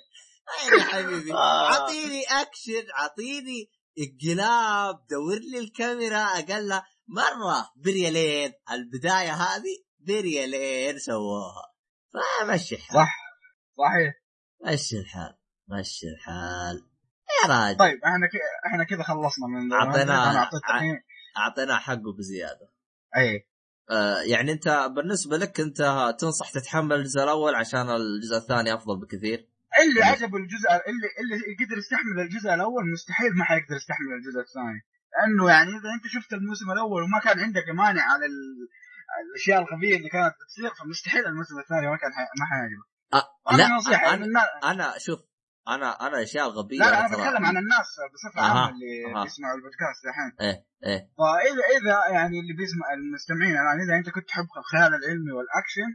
وين يا حبيبي؟ <laughs> آه. أعطيني أكشن أعطيني انقلاب دور لي الكاميرا أقل مرة بريالين. البداية هذه بريالين سووها. فمشي الحال. صح. صحيح. مشي الحال. مشي الحال. يا راجل. طيب إحنا كذا إحنا كذا خلصنا من أعطيناه- أنا اعطيت تقييم. اعطيناه حقه بزيادة. أي. آه يعني أنت بالنسبة لك أنت تنصح تتحمل الجزء الأول عشان الجزء الثاني أفضل بكثير؟ اللي عجبه الجزء اللي اللي قدر يستحمل الجزء الأول مستحيل ما حيقدر يستحمل الجزء الثاني. لأنه يعني إذا أنت شفت الموسم الأول وما كان عندك مانع على ال... الأشياء الغبية اللي كانت بتصير فمستحيل الموسم الثاني ما كان حي... ما حيعجبك. أنا لا أنا يعني. أنا شوف أنا أنا الاشياء الغبيه لا لا أنا بتكلم عن الناس بصفة أها، عامة اللي أها. بيسمعوا البودكاست الحين. إيه إيه. فإذا إذا يعني اللي بيسمع المستمعين يعني إذا أنت كنت تحب الخيال العلمي والأكشن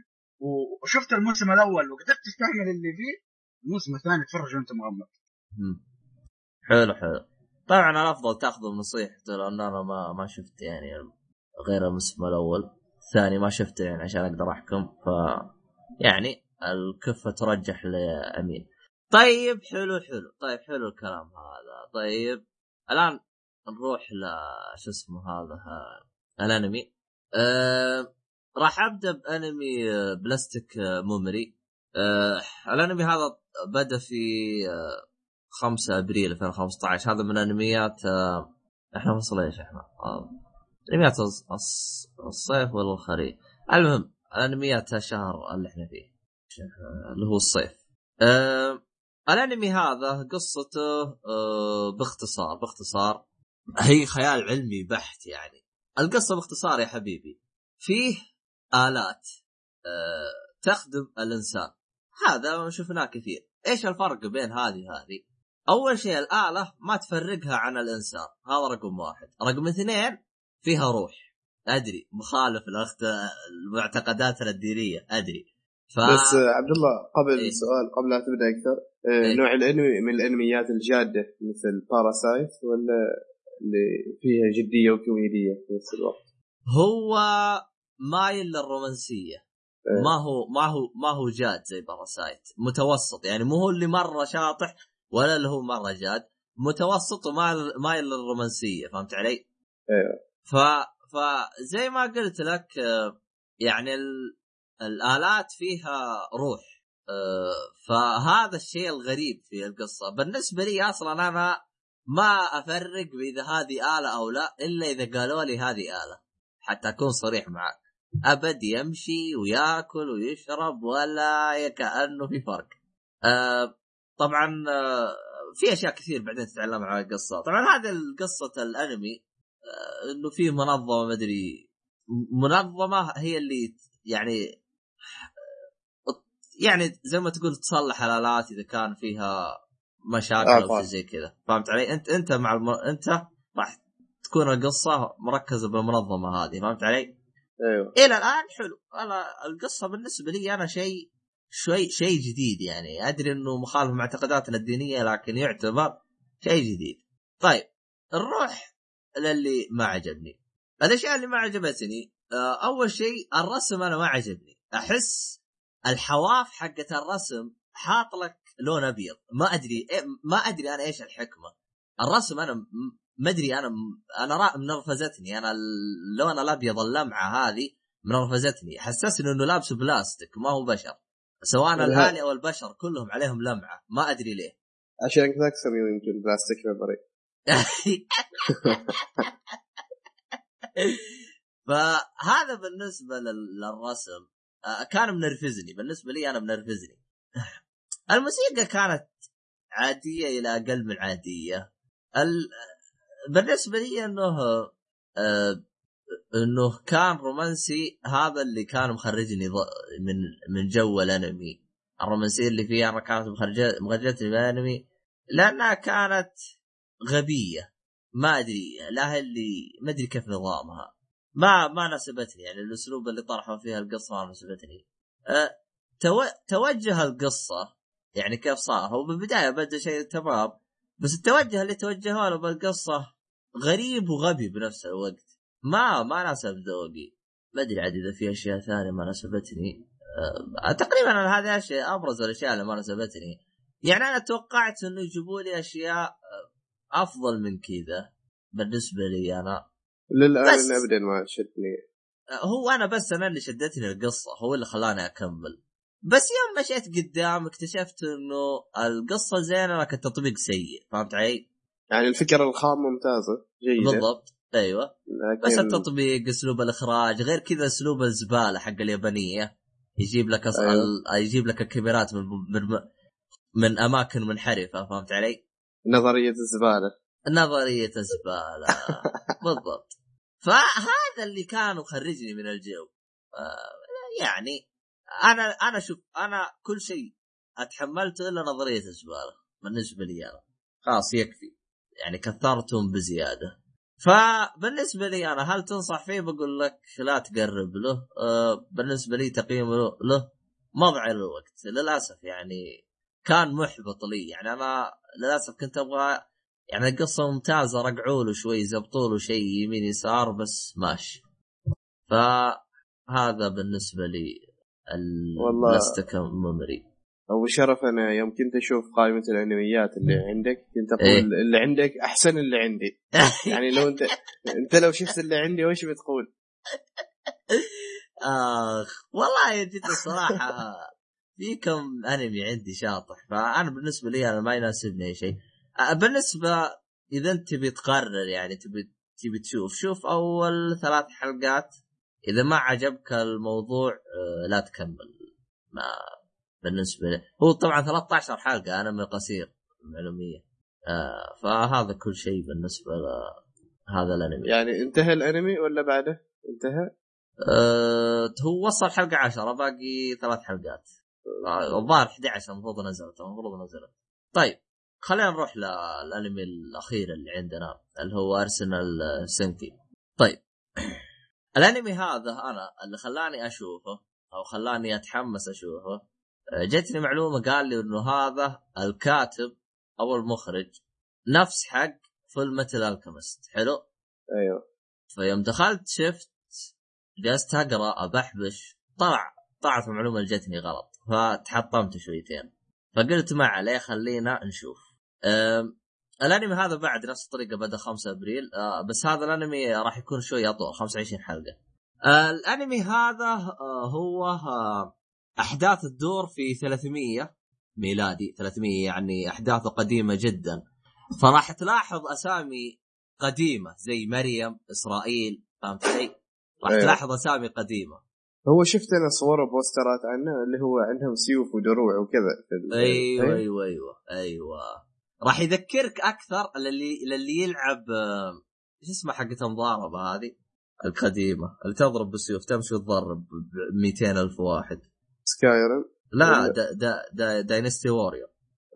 وشفت الموسم الأول وقدرت تستحمل اللي فيه الموسم الثاني تفرج وأنت مغمض. حلو حلو. طبعا الافضل تاخذوا بنصيحته لأن أنا ما ما شفت يعني غير الموسم الأول. الثاني ما شفته يعني عشان أقدر أحكم. ف يعني الكفة ترجح لأمين. طيب حلو حلو. طيب حلو الكلام هذا. طيب الآن نروح ل شو اسمه هذا الأنمي. أه... راح أبدأ بأنمي آه، بلاستيك آه، مومري آه الأنمي هذا بدأ في آه 5 أبريل 2015 هذا من أنميات آه إحنا فصل إيش إحنا؟ آه أنميات الص- الص- الصيف ولا الخريف المهم انميات الشهر اللي إحنا فيه آه، اللي هو الصيف. آه الانمي هذا قصته آه باختصار باختصار هي خيال علمي بحت يعني. القصة باختصار يا حبيبي. فيه آلات آه تخدم الإنسان. هذا ما شفناه كثير. إيش الفرق بين هذه وهذه؟ أول شيء الآلة ما تفرقها عن الإنسان. هذا رقم واحد. رقم اثنين فيها روح. أدري مخالف لاخت المعتقداتنا الدينية. أدري. ف... بس عبد الله قبل إيه. سؤال قبل لا تبدأ أكثر إيه. نوع الأنمي من الأنميات الجادة مثل باراسايت ولا اللي فيها جدية وكوميدية في نفس الوقت. هو مايل للرومانسية. إيه. ما هو ما هو ما هو جاد زي Parasyte متوسط. يعني مو هو اللي مرة شاطح ولا اللي هو مرة جاد. متوسط ومايل مايل للرومانسية. فهمت علي؟ أيوه ف فزي ما قلت لك آه، يعني ال... الآلات فيها روح. فهذا الشيء الغريب في القصة. بالنسبة لي أصلا أنا ما أفرق اذا هذه آلة أو لا إلا إذا قالوا لي هذه آلة حتى أكون صريح معك. أبد يمشي ويأكل ويشرب ولا كانه في فرق آه، طبعا آه، في أشياء كثير بعدين تتعلم عن القصة. طبعا هذا قصه الأنمي آه، إنه في منظمة مدري منظمة هي اللي يعني يعني زي ما تقول تصلح الآلات إذا كان فيها مشاكل آه، أو زي كذا. فهمت علي؟ انت أنت مع الم... أنت راح تكون القصة مركزة بالمنظمة هذه. فهمت علي؟ أيوه. إلى الآن حلو. أنا القصة بالنسبة لي أنا شيء شوي شيء جديد يعني. أدري إنه مخالف معتقداتنا الدينية لكن يعتبر شيء جديد. طيب نروح للي ما عجبني. الأشياء اللي ما عجبتني آه، أول شيء الرسم أنا ما عجبني. أحس الحواف حقت الرسم حاط لك لون أبيض. ما أدري إيه ما أدري أنا إيش الحكمة. الرسم أنا ما أدري أنا أنا منرفزتني. أنا اللون الأبيض اللمعة هذه منرفزتني. حسسني إنه لابس بلاستيك ما هو بشر. سواء لا. الالي أو البشر كلهم عليهم لمعة. ما أدري ليه. عشان كذا أكثر يمكن بلاستيك ميموري <laughs> فهذا بالنسبة لل- للرسم. كان منرفزني. بالنسبة لي أنا منرفزني. <laughs> الموسيقى كانت عادية إلى أقل من عادية. ال... بالنسبة لي إنه آه، إنه كان رومانسي هذا اللي كان مخرجني. من من جو الأنمي. الرومانسية اللي فيها كانت مخرجتني من الأنمي. لأنها كانت غبية. ما أدري لا اللي ما أدري كيف نظامها. ما ما ناسبتني يعني الأسلوب اللي طرحوا فيها القصة ما ناسبتني أه تو... توجه القصة يعني كيف صار؟ هو بالبدايه بدأ شيء تمام بس التوجه اللي توجهوا له بالقصة غريب وغبي بنفس الوقت. ما ما ناسب ذوقي. ما أدري عاد إذا في أشياء ثانية ما ناسبتني أه تقريبا هذه أشياء أبرز الأشياء اللي ما ناسبتني يعني أنا توقعت إنه يجيبوا لي أشياء أفضل من كذا بالنسبة لي أنا. للان. ابدا ما شدني هو أنا بس أنا اللي شدتني القصة هو اللي خلاني أكمل بس يوم مشيت قدام اكتشفت إنه القصة زينة لكن التطبيق سيء فهمت علي؟ يعني الفكرة الخام ممتازة جيدة بالضبط أيوه لكن بس التطبيق أسلوب الإخراج غير كذا أسلوب الزبالة حق اليابانية يجيب لك أص... أيوة. ال- يجيب لك الكاميرات من من من أماكن منحرفة فهمت علي؟ نظرية الزبالة نظرية الزباله <laughs> بالضبط. فهذا اللي كان مخرجني من الجو. يعني أنا أنا شوف أنا كل شيء أتحملته إلا نظرية الزبالة بالنسبة لي أنا. خلاص يكفي. يعني كثرتهم بزيادة. فبالنسبة لي أنا هل تنصح فيه؟ بقول لك لا تقرب له. آه بالنسبة لي تقييم له, مضيع للوقت. للأسف يعني كان محبط لي. يعني أنا للأسف كنت أبغى يعني القصة ممتازة رقعوا له شوي زبطوا له شيء يمين يسار بس ماشي فهذا بالنسبة لي. البلاستيك ميموري أبو شرف أنا يوم كنت أشوف قائمة الأنميات اللي عندك كنت أقول إيه. اللي عندك أحسن اللي عندي <laughs> يعني لو أنت أنت لو شفت اللي عندي وش بتقول؟ آخ والله جد الصراحة في كم أنمي عندي شاطح فأنا بالنسبة لي أنا ما يناسبني أي شيء بالنسبة إذا انت تبي تقرر يعني تبي تبي تشوف شوف أول ثلاث حلقات. إذا ما عجبك الموضوع أه، لا تكمل. ما بالنسبة لي هو طبعا 13 حلقة انمي قصير معلوميه آه فهذا كل شيء بالنسبة لهذا الأنمي. يعني انتهى الأنمي ولا بعده؟ انتهى؟ آه هو وصل حلقة 10 باقي ثلاث حلقات. آه، الظاهر 11 المفروض نزلت المفروض نزلت. طيب. خلينا نروح للانمي الأخير اللي عندنا اللي هو ارسنال سنكي طيب. <clears throat> الانمي هذا أنا اللي خلاني أشوفه أو خلاني أتحمس أشوفه آه، جتني معلومة قال لي إنه هذا الكاتب أو المخرج نفس حق Fullmetal Alchemist حلو؟ أيوه. فيوم دخلت شفت جلست أقرأ أبحبش طلع طلعت المعلومة اللي جتني غلط فتحطمت شويتين. فقلت ما عليه خلينا نشوف. الأنمي هذا بعد نفس الطريقة بدأ 5 أبريل. أه، بس هذا الأنمي راح يكون شوي أطول 25 حلقة. أه، الأنمي هذا أه، هو أحداث تدور في 300 ميلادي. 300 يعني أحداثه قديمة جدا. فراح تلاحظ أسامي قديمة زي مريم إسرائيل فهمت علي؟ راح أيوه. تلاحظ أسامي قديمة. هو شفت أنا صور وبوسترات عنه اللي هو عندهم سيوف ودروع وكذا. أيوه؟ أيوه أيوه أيوه. راح يذكرك أكثر للي للي يلعب آه، إيش اسمها حقت المضاربة هذه؟ القديمة اللي تضرب بالسيوف تمشي وتضرب ب 200 ألف واحد. Skyrim؟ لا دا دا دا Dynasty Warrior.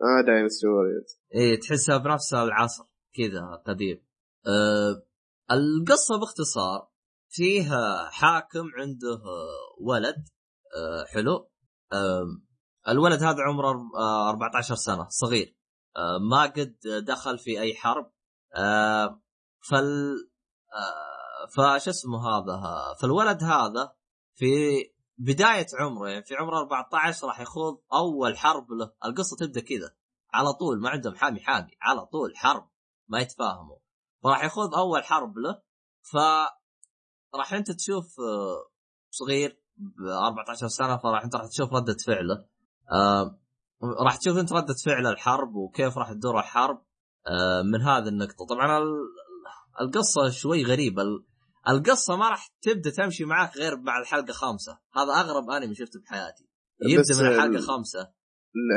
آه Dynasty Warriors إيه تحسها بنفس العصر كذا قديم. أه القصة باختصار فيها حاكم عنده آه، ولد أه حلو. أه الولد هذا عمره آه، 14 سنة صغير. ما قد دخل في أي حرب. أه فال أه فش اسمه هذا؟ فالولد هذا في بداية عمره يعني في عمره 14 راح يخوض أول حرب له. القصة تبدأ كذا. على طول ما عندهم حامي حامي على طول حرب ما يتفاهموا. فراح يخوض أول حرب له. ف راح أنت تشوف آه، صغير ب 14 سنة فراح أنت راح تشوف ردة فعله. آه، راح تشوف انت ردة فعل الحرب وكيف راح تدور الحرب آه، من هذه النقطة. طبعا ال- القصة شوي غريبة. ال- القصة ما راح تبدأ تمشي معك غير بعد الحلقة خامسة. هذا أغرب أنمي شفته بحياتي يبدأ من الحلقة ال- خامسة.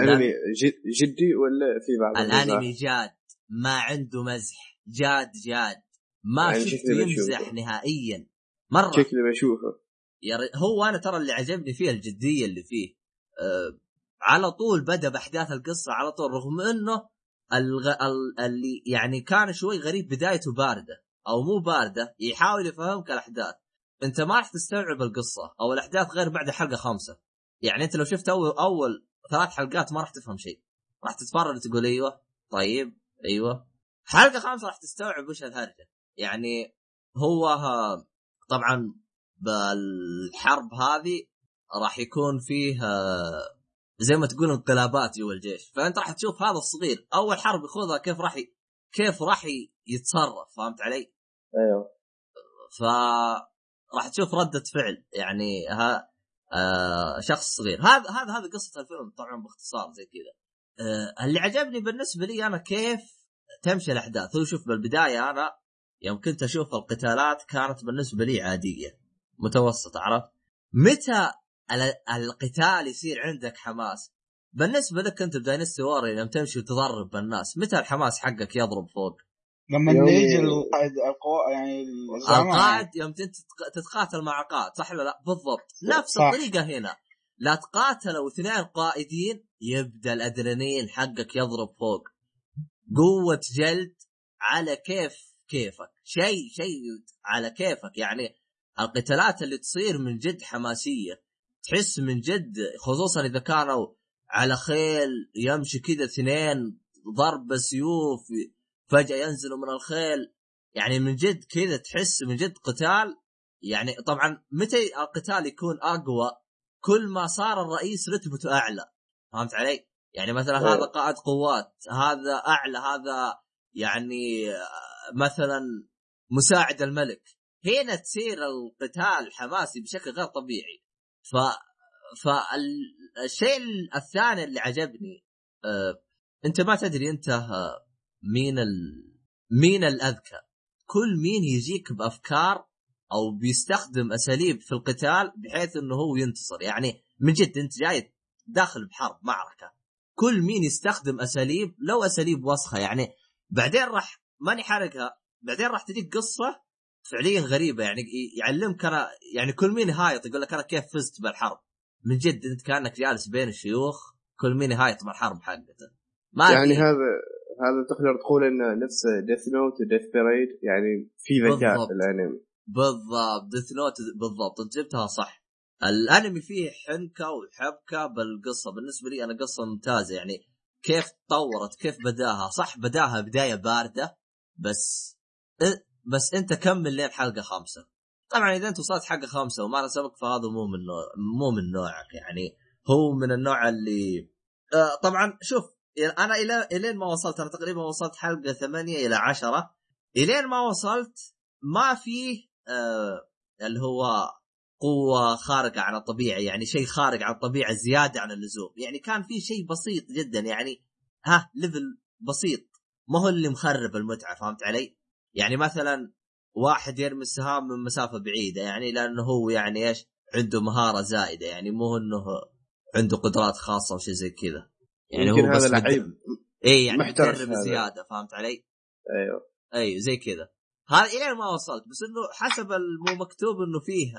الأنمي جد جدي ولا في بعض الأنمي؟ جاد. ما عنده مزح. جاد جاد. ما يعني شفته يمزح بشوفه. نهائيا. مرة. شكلي بشوفه. يا هو أنا ترى اللي عجبني فيه الجدية اللي فيه أه على طول بدأ بأحداث القصة على طول رغم إنه الغ... ال... اللي يعني كان شوي غريب بدايته باردة أو مو باردة يحاول يفهمك الأحداث. أنت ما راح تستوعب القصة أو الأحداث غير بعد حلقة خامسة. يعني أنت لو شفت اول أول ثلاث حلقات ما راح تفهم شيء. راح تتفرج تقول أيوه طيب أيوه. حلقة خامسة راح تستوعب وش الهرجة. يعني هو ها طبعا بالحرب هذه راح يكون فيه زي ما تقول انقلابات جوا الجيش. فأنت راح تشوف هذا الصغير أول حرب يخوضها كيف راح ي... كيف راح يتصرف فهمت علي؟ أيوه. ف راح تشوف ردة فعل يعني ها آه شخص صغير. هذا هذا هذا قصة الفيلم طبعا باختصار زي كذا. آه اللي عجبني بالنسبة لي أنا كيف تمشي الأحداث. هو شوف بالبداية أنا يوم كنت أشوف القتالات كانت بالنسبة لي عادية متوسطة عرفت؟ متى القتال يصير عندك حماس. بالنسبة لك أنت بداينستي واري لما تمشي وتضرب بالناس متى الحماس حقك يضرب فوق؟ لما يجي القائد القوى يعني. القائد يوم تتقاتل مع قائد صح ولا لا؟ بالضبط. نفس صح. الطريقة هنا. لا تقاتلوا اثنين قائدين يبدأ الأدرينالين حقك يضرب فوق. قوة جلد على كيف كيفك. شيء شيء على كيفك. يعني القتالات اللي تصير من جد حماسية. تحس من جد خصوصا إذا كانوا على خيل يمشي كذا اثنين ضرب سيوف فجأة ينزلوا من الخيل. يعني من جد كذا تحس من جد قتال. يعني طبعا متى القتال يكون أقوى؟ كل ما صار الرئيس رتبته أعلى. فهمت علي؟ يعني مثلا أيوه. هذا قائد قوات هذا أعلى هذا يعني مثلا مساعد الملك. هنا تصير القتال حماسي بشكل غير طبيعي. ف فالشيء الثاني اللي عجبني آه انت ما تدري انت آه، مين ال... مين الأذكى. كل مين يجيك بأفكار أو بيستخدم أساليب في القتال بحيث إنه هو ينتصر. يعني من جد أنت جاي داخل بحرب معركة. كل مين يستخدم أساليب لو أساليب وسخة يعني بعدين راح ماني حارقها بعدين راح تجيك قصة فعليا غريبة يعني يعلمك أنا يعني كل مين هايط يقول لك أنا كيف فزت بالحرب؟ من جد أنت كأنك جالس بين الشيوخ كل مين هايط بالحرب حقته. ما يعني هذا هذا تقدر تقول إنه نفس Death Note و Death Parade يعني في ذكاء في الأنمي. بالضبط Death Note بالضبط أنت جبتها صح. الأنمي فيه حنكة وحبكة بالقصة. بالنسبة لي أنا قصة ممتازة يعني كيف تطورت كيف بدأها. صح بدأها بداية باردة بس بس انت كمل لين حلقة خامسة. طبعا إذا انت وصلت حلقة خامسة وما نسبك فهذا مو من نوع مو من نوعك يعني. هو من النوع اللي آه طبعا شوف أنا إلى إلين ما وصلت أنا تقريبا وصلت حلقة ثمانية إلى عشرة. إلين ما وصلت ما فيه آه اللي هو قوة خارقة عن الطبيعة يعني شيء خارق عن الطبيعة زيادة عن اللزوم. يعني كان في شيء بسيط جدا يعني ها ليفل بسيط. ما هو اللي مخرب المتعة فهمت علي؟ يعني مثلا واحد يرمي السهام من مسافة بعيدة يعني لأنه هو يعني إيش؟ عنده مهارة زائدة يعني مو إنه عنده قدرات خاصة وشيء زي كذا. يعني هو هذا لعيب. اي يعني محترف زيادة فهمت علي؟ أيوه. أيوه زي كذا. هذا الين ما وصلت بس إنه حسب المو مكتوب إنه فيه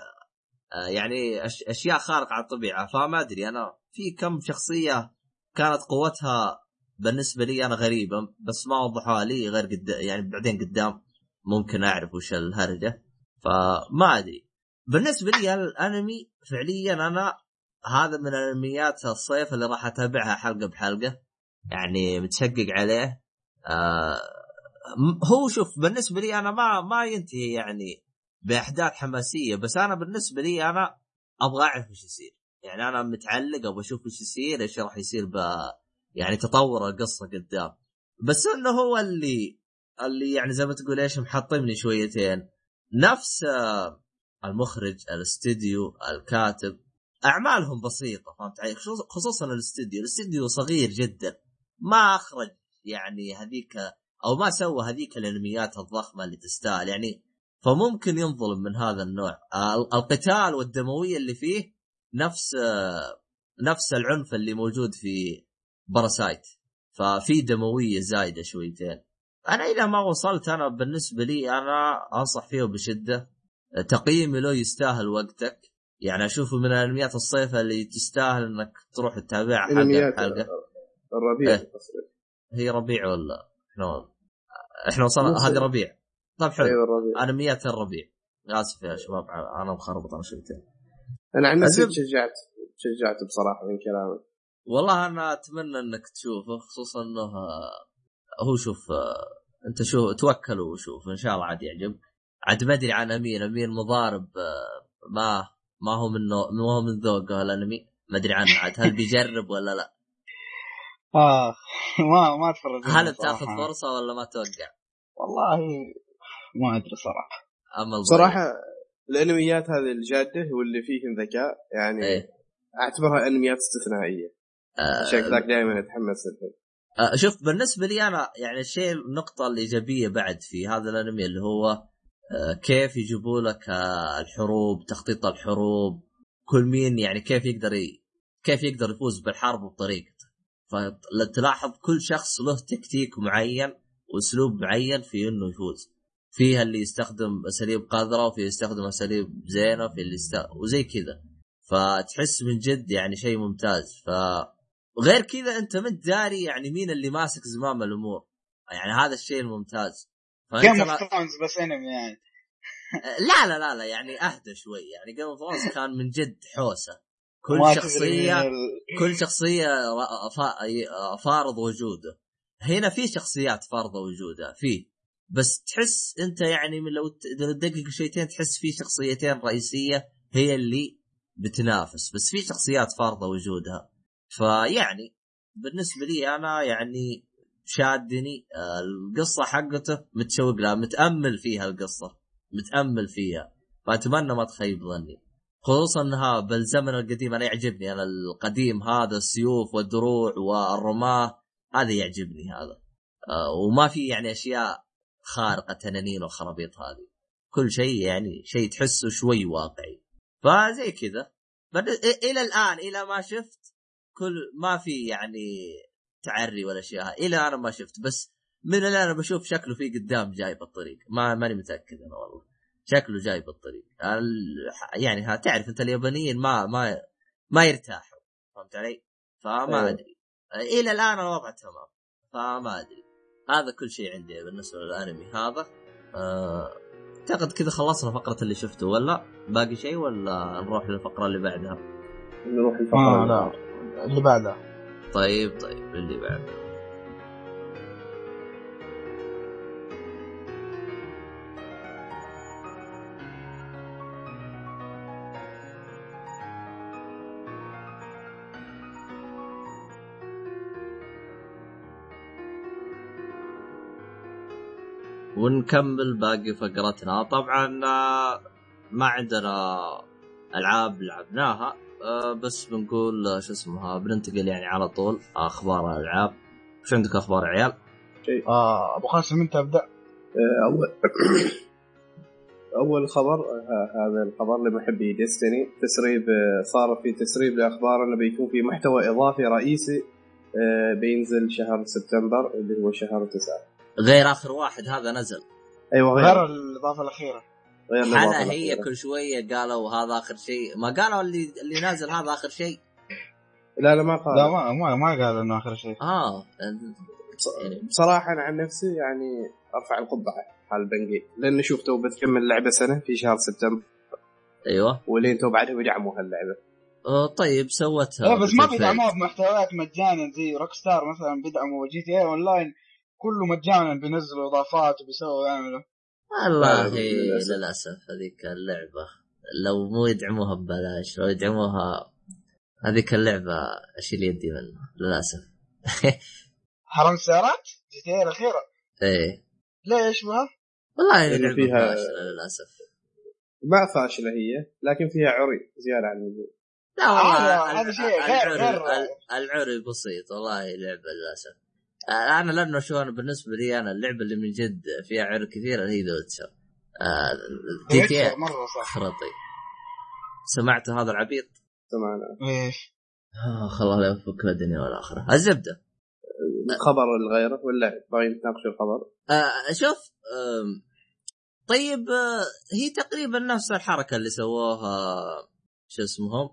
آه، يعني أشياء خارقة عن الطبيعة فما أدري. أنا في كم شخصية كانت قوتها بالنسبة لي أنا غريبة بس ما وضحوها لي غير قدام يعني بعدين قدام ممكن أعرف وش الهرجة فما أدري. بالنسبة لي الأنمي فعليا أنا هذا من انميات الصيف اللي راح أتابعها حلقة بحلقة يعني متشقق عليه. آه هو شوف بالنسبة لي أنا ما ما ينتهي يعني بأحداث حماسية بس أنا بالنسبة لي أنا أبغى أعرف إيش يصير. يعني أنا متعلق أبغى أشوف إيش يصير إيش راح يصير ب يعني تطور القصة قدام. بس إنه هو اللي اللي يعني زي ما تقول إيش محطمني شويتين. نفس آه، المخرج الاستديو الكاتب أعمالهم بسيطة فهمت علي؟ خصوصا الاستديو. الاستديو صغير جدا. ما أخرج يعني هذيك أو ما سوى هذيك الأنميات الضخمة اللي تستاهل. يعني فممكن ينظلم من هذا النوع. القتال والدموية اللي فيه نفس نفس العنف اللي موجود في باراسايت ففي دموية زايدة شويتين أنا إلى ما وصلت أنا بالنسبة لي أنا أنصح فيه بشدة. تقييمي له يستاهل وقتك. يعني أشوفه من انميات الصيف اللي تستاهل إنك تروح تتابعها حلقة بحلقة. الربيع إيه؟ هي ربيع ولا إحنا؟ إحنا وصلنا؟ هذه ربيع. طيب حلو. الربيع. انميات الربيع. آسف يا شباب أنا مخربط أنا شويتين أنا عن نفسي تشجعت تشجعت بصراحة من كلامك. والله أنا أتمنى إنك تشوفه خصوصا إنه هو شوف أنت شو توكل وشوف إن شاء الله عاد يعجبك عاد ما أدري عن أمين أمين مضارب ما ما هو من ما هو من ذوقه الانمي ما أدري عنه عاد هل بيجرب ولا لا؟ <laughs> آه ما ما أتفرج هل بتأخذ فرصة ولا ما توقع؟ والله ما أدري صراحة اما صراحة الأنميات هذه الجادة واللي فيهم ذكاء يعني إيه؟ أعتبرها أنميات استثنائية آه ذاك دائما اتحمس الحين. آه شوف بالنسبة لي أنا يعني الشيء النقطة الإيجابية بعد في هذا الأنمي اللي هو آه كيف يجيبوا لك آه الحروب تخطيط الحروب كل مين يعني كيف يقدر ي... كيف يقدر يفوز بالحرب بطريقته. فتلاحظ كل شخص له تكتيك معين وأسلوب معين في إنه يفوز. فيها اللي يستخدم أساليب قذرة وفي يستخدم أساليب زينة في اللي يست... وزي كذا. فتحس من جد يعني شيء ممتاز. ف غير كذا انت ما داري يعني مين اللي ماسك زمام الأمور. يعني هذا الشيء الممتاز. Game of Thrones بس انمي يعني. <laughs> لا لا لا لا يعني أهدى شوي. يعني Game of Thrones كان من جد حوسة. كل شخصية كل شخصية فارض وجوده. هنا في شخصيات فارضة وجودها في. بس تحس أنت يعني من لو تدقق شويتين تحس في شخصيتين رئيسية هي اللي بتنافس. بس في شخصيات فارضة وجودها. فيعني بالنسبة لي أنا يعني شادني آه، القصة حقته متشوق لها متأمل فيها القصة متأمل فيها. فأتمنى ما تخيب ظني. خصوصا إنها بالزمن القديم أنا يعجبني أنا القديم هذا السيوف والدروع والرماة هذا يعجبني هذا. آه وما في يعني أشياء خارقة تنانين والخرابيط هذه. كل شيء يعني شيء تحسه شوي واقعي. فزي كذا. إلى الآن إلى ما شفت كل ما في يعني تعري ولا اشياء إلى أنا ما شفت. بس من اللي أنا بشوف شكله في قدام جاي بالطريق ما ماني متأكد أنا والله. شكله جاي بالطريق يعني ها تعرف أنت اليابانيين ما ما ما يرتاحوا. فهمت علي؟ فما أيوه. أدري. إلى الآن الوضع تمام. فما أدري. هذا كل شيء عندي بالنسبة للأنمي هذا. آه، أعتقد كذا خلصنا فقرة اللي شفته ولا؟ باقي شيء ولا نروح للفقرة اللي بعدها؟ نروح للفقرة آه لا. اللي بعدها طيب طيب اللي بعدها ونكمل باقي فقرتنا طبعا آه، ما عندنا ألعاب لعبناها. آه، بس بنقول آه، شو اسمها بننتقل يعني على طول أخبار الألعاب. شو عندك أخبار عيال؟ شيء. آه أبو قاسم أنت أبدأ. اول <coughs> أول خبر هذا الخبر لمحبي ديستني تسريب صار في تسريب لأخبار إنه بيكون في محتوى إضافي رئيسي بينزل شهر سبتمبر اللي هو شهر تسعة. غير آخر واحد هذا نزل. أيوه غير, غير الإضافة الأخيرة. الاضافه هي كل شوية قالوا هذا آخر شيء. ما قالوا اللي اللي نازل هذا آخر شيء؟ لا لا ما قال لا ما ما, ما قال إنه آخر شيء. آه. بصراحه أنا عن نفسي يعني أرفع القبعة على ال Bungie لأن شوف تو بتكمل لعبة سنة في شهر سبتمبر. أيوه. ولين تو بعدهم يدعموا هاللعبة. أه طيب سوتها. لا بس ما بيدعموها بمحتويات مجانا زي Rockstar مثلا بيدعموا GTA Online كله مجانا بينزلوا إضافات وبيسووا يعملوا والله للأسف هذيك اللعبة لو مو يدعموها ببلاش لو يدعموها هذيك اللعبة أشيل يدي منها للأسف. <laughs> حرام السيارات؟ GTA الأخيرة. إيه. ليش بها؟ والله اللعبه فيها فاشلة للأسف. ما فاشلة هي لكن فيها عري زيادة عن اللزوم. لا والله هذا شيء غير العري بسيط والله لعبة للأسف. آه، أنا لأنه شو أنا بالنسبة لي أنا اللعبة اللي من جد فيها عري كثير هي The Witcher. GTA مرة صح. خرطي سمعت هذا العبيط؟ سمعنا. إيش؟ آه خلاص لا يفك الدنيا والاخره الزبدة. الخبر الغيره ولا باغي نتناقش الخبر؟ آه شوف آه طيب آه هي تقريبا نفس الحركة اللي سووها شو اسمهم؟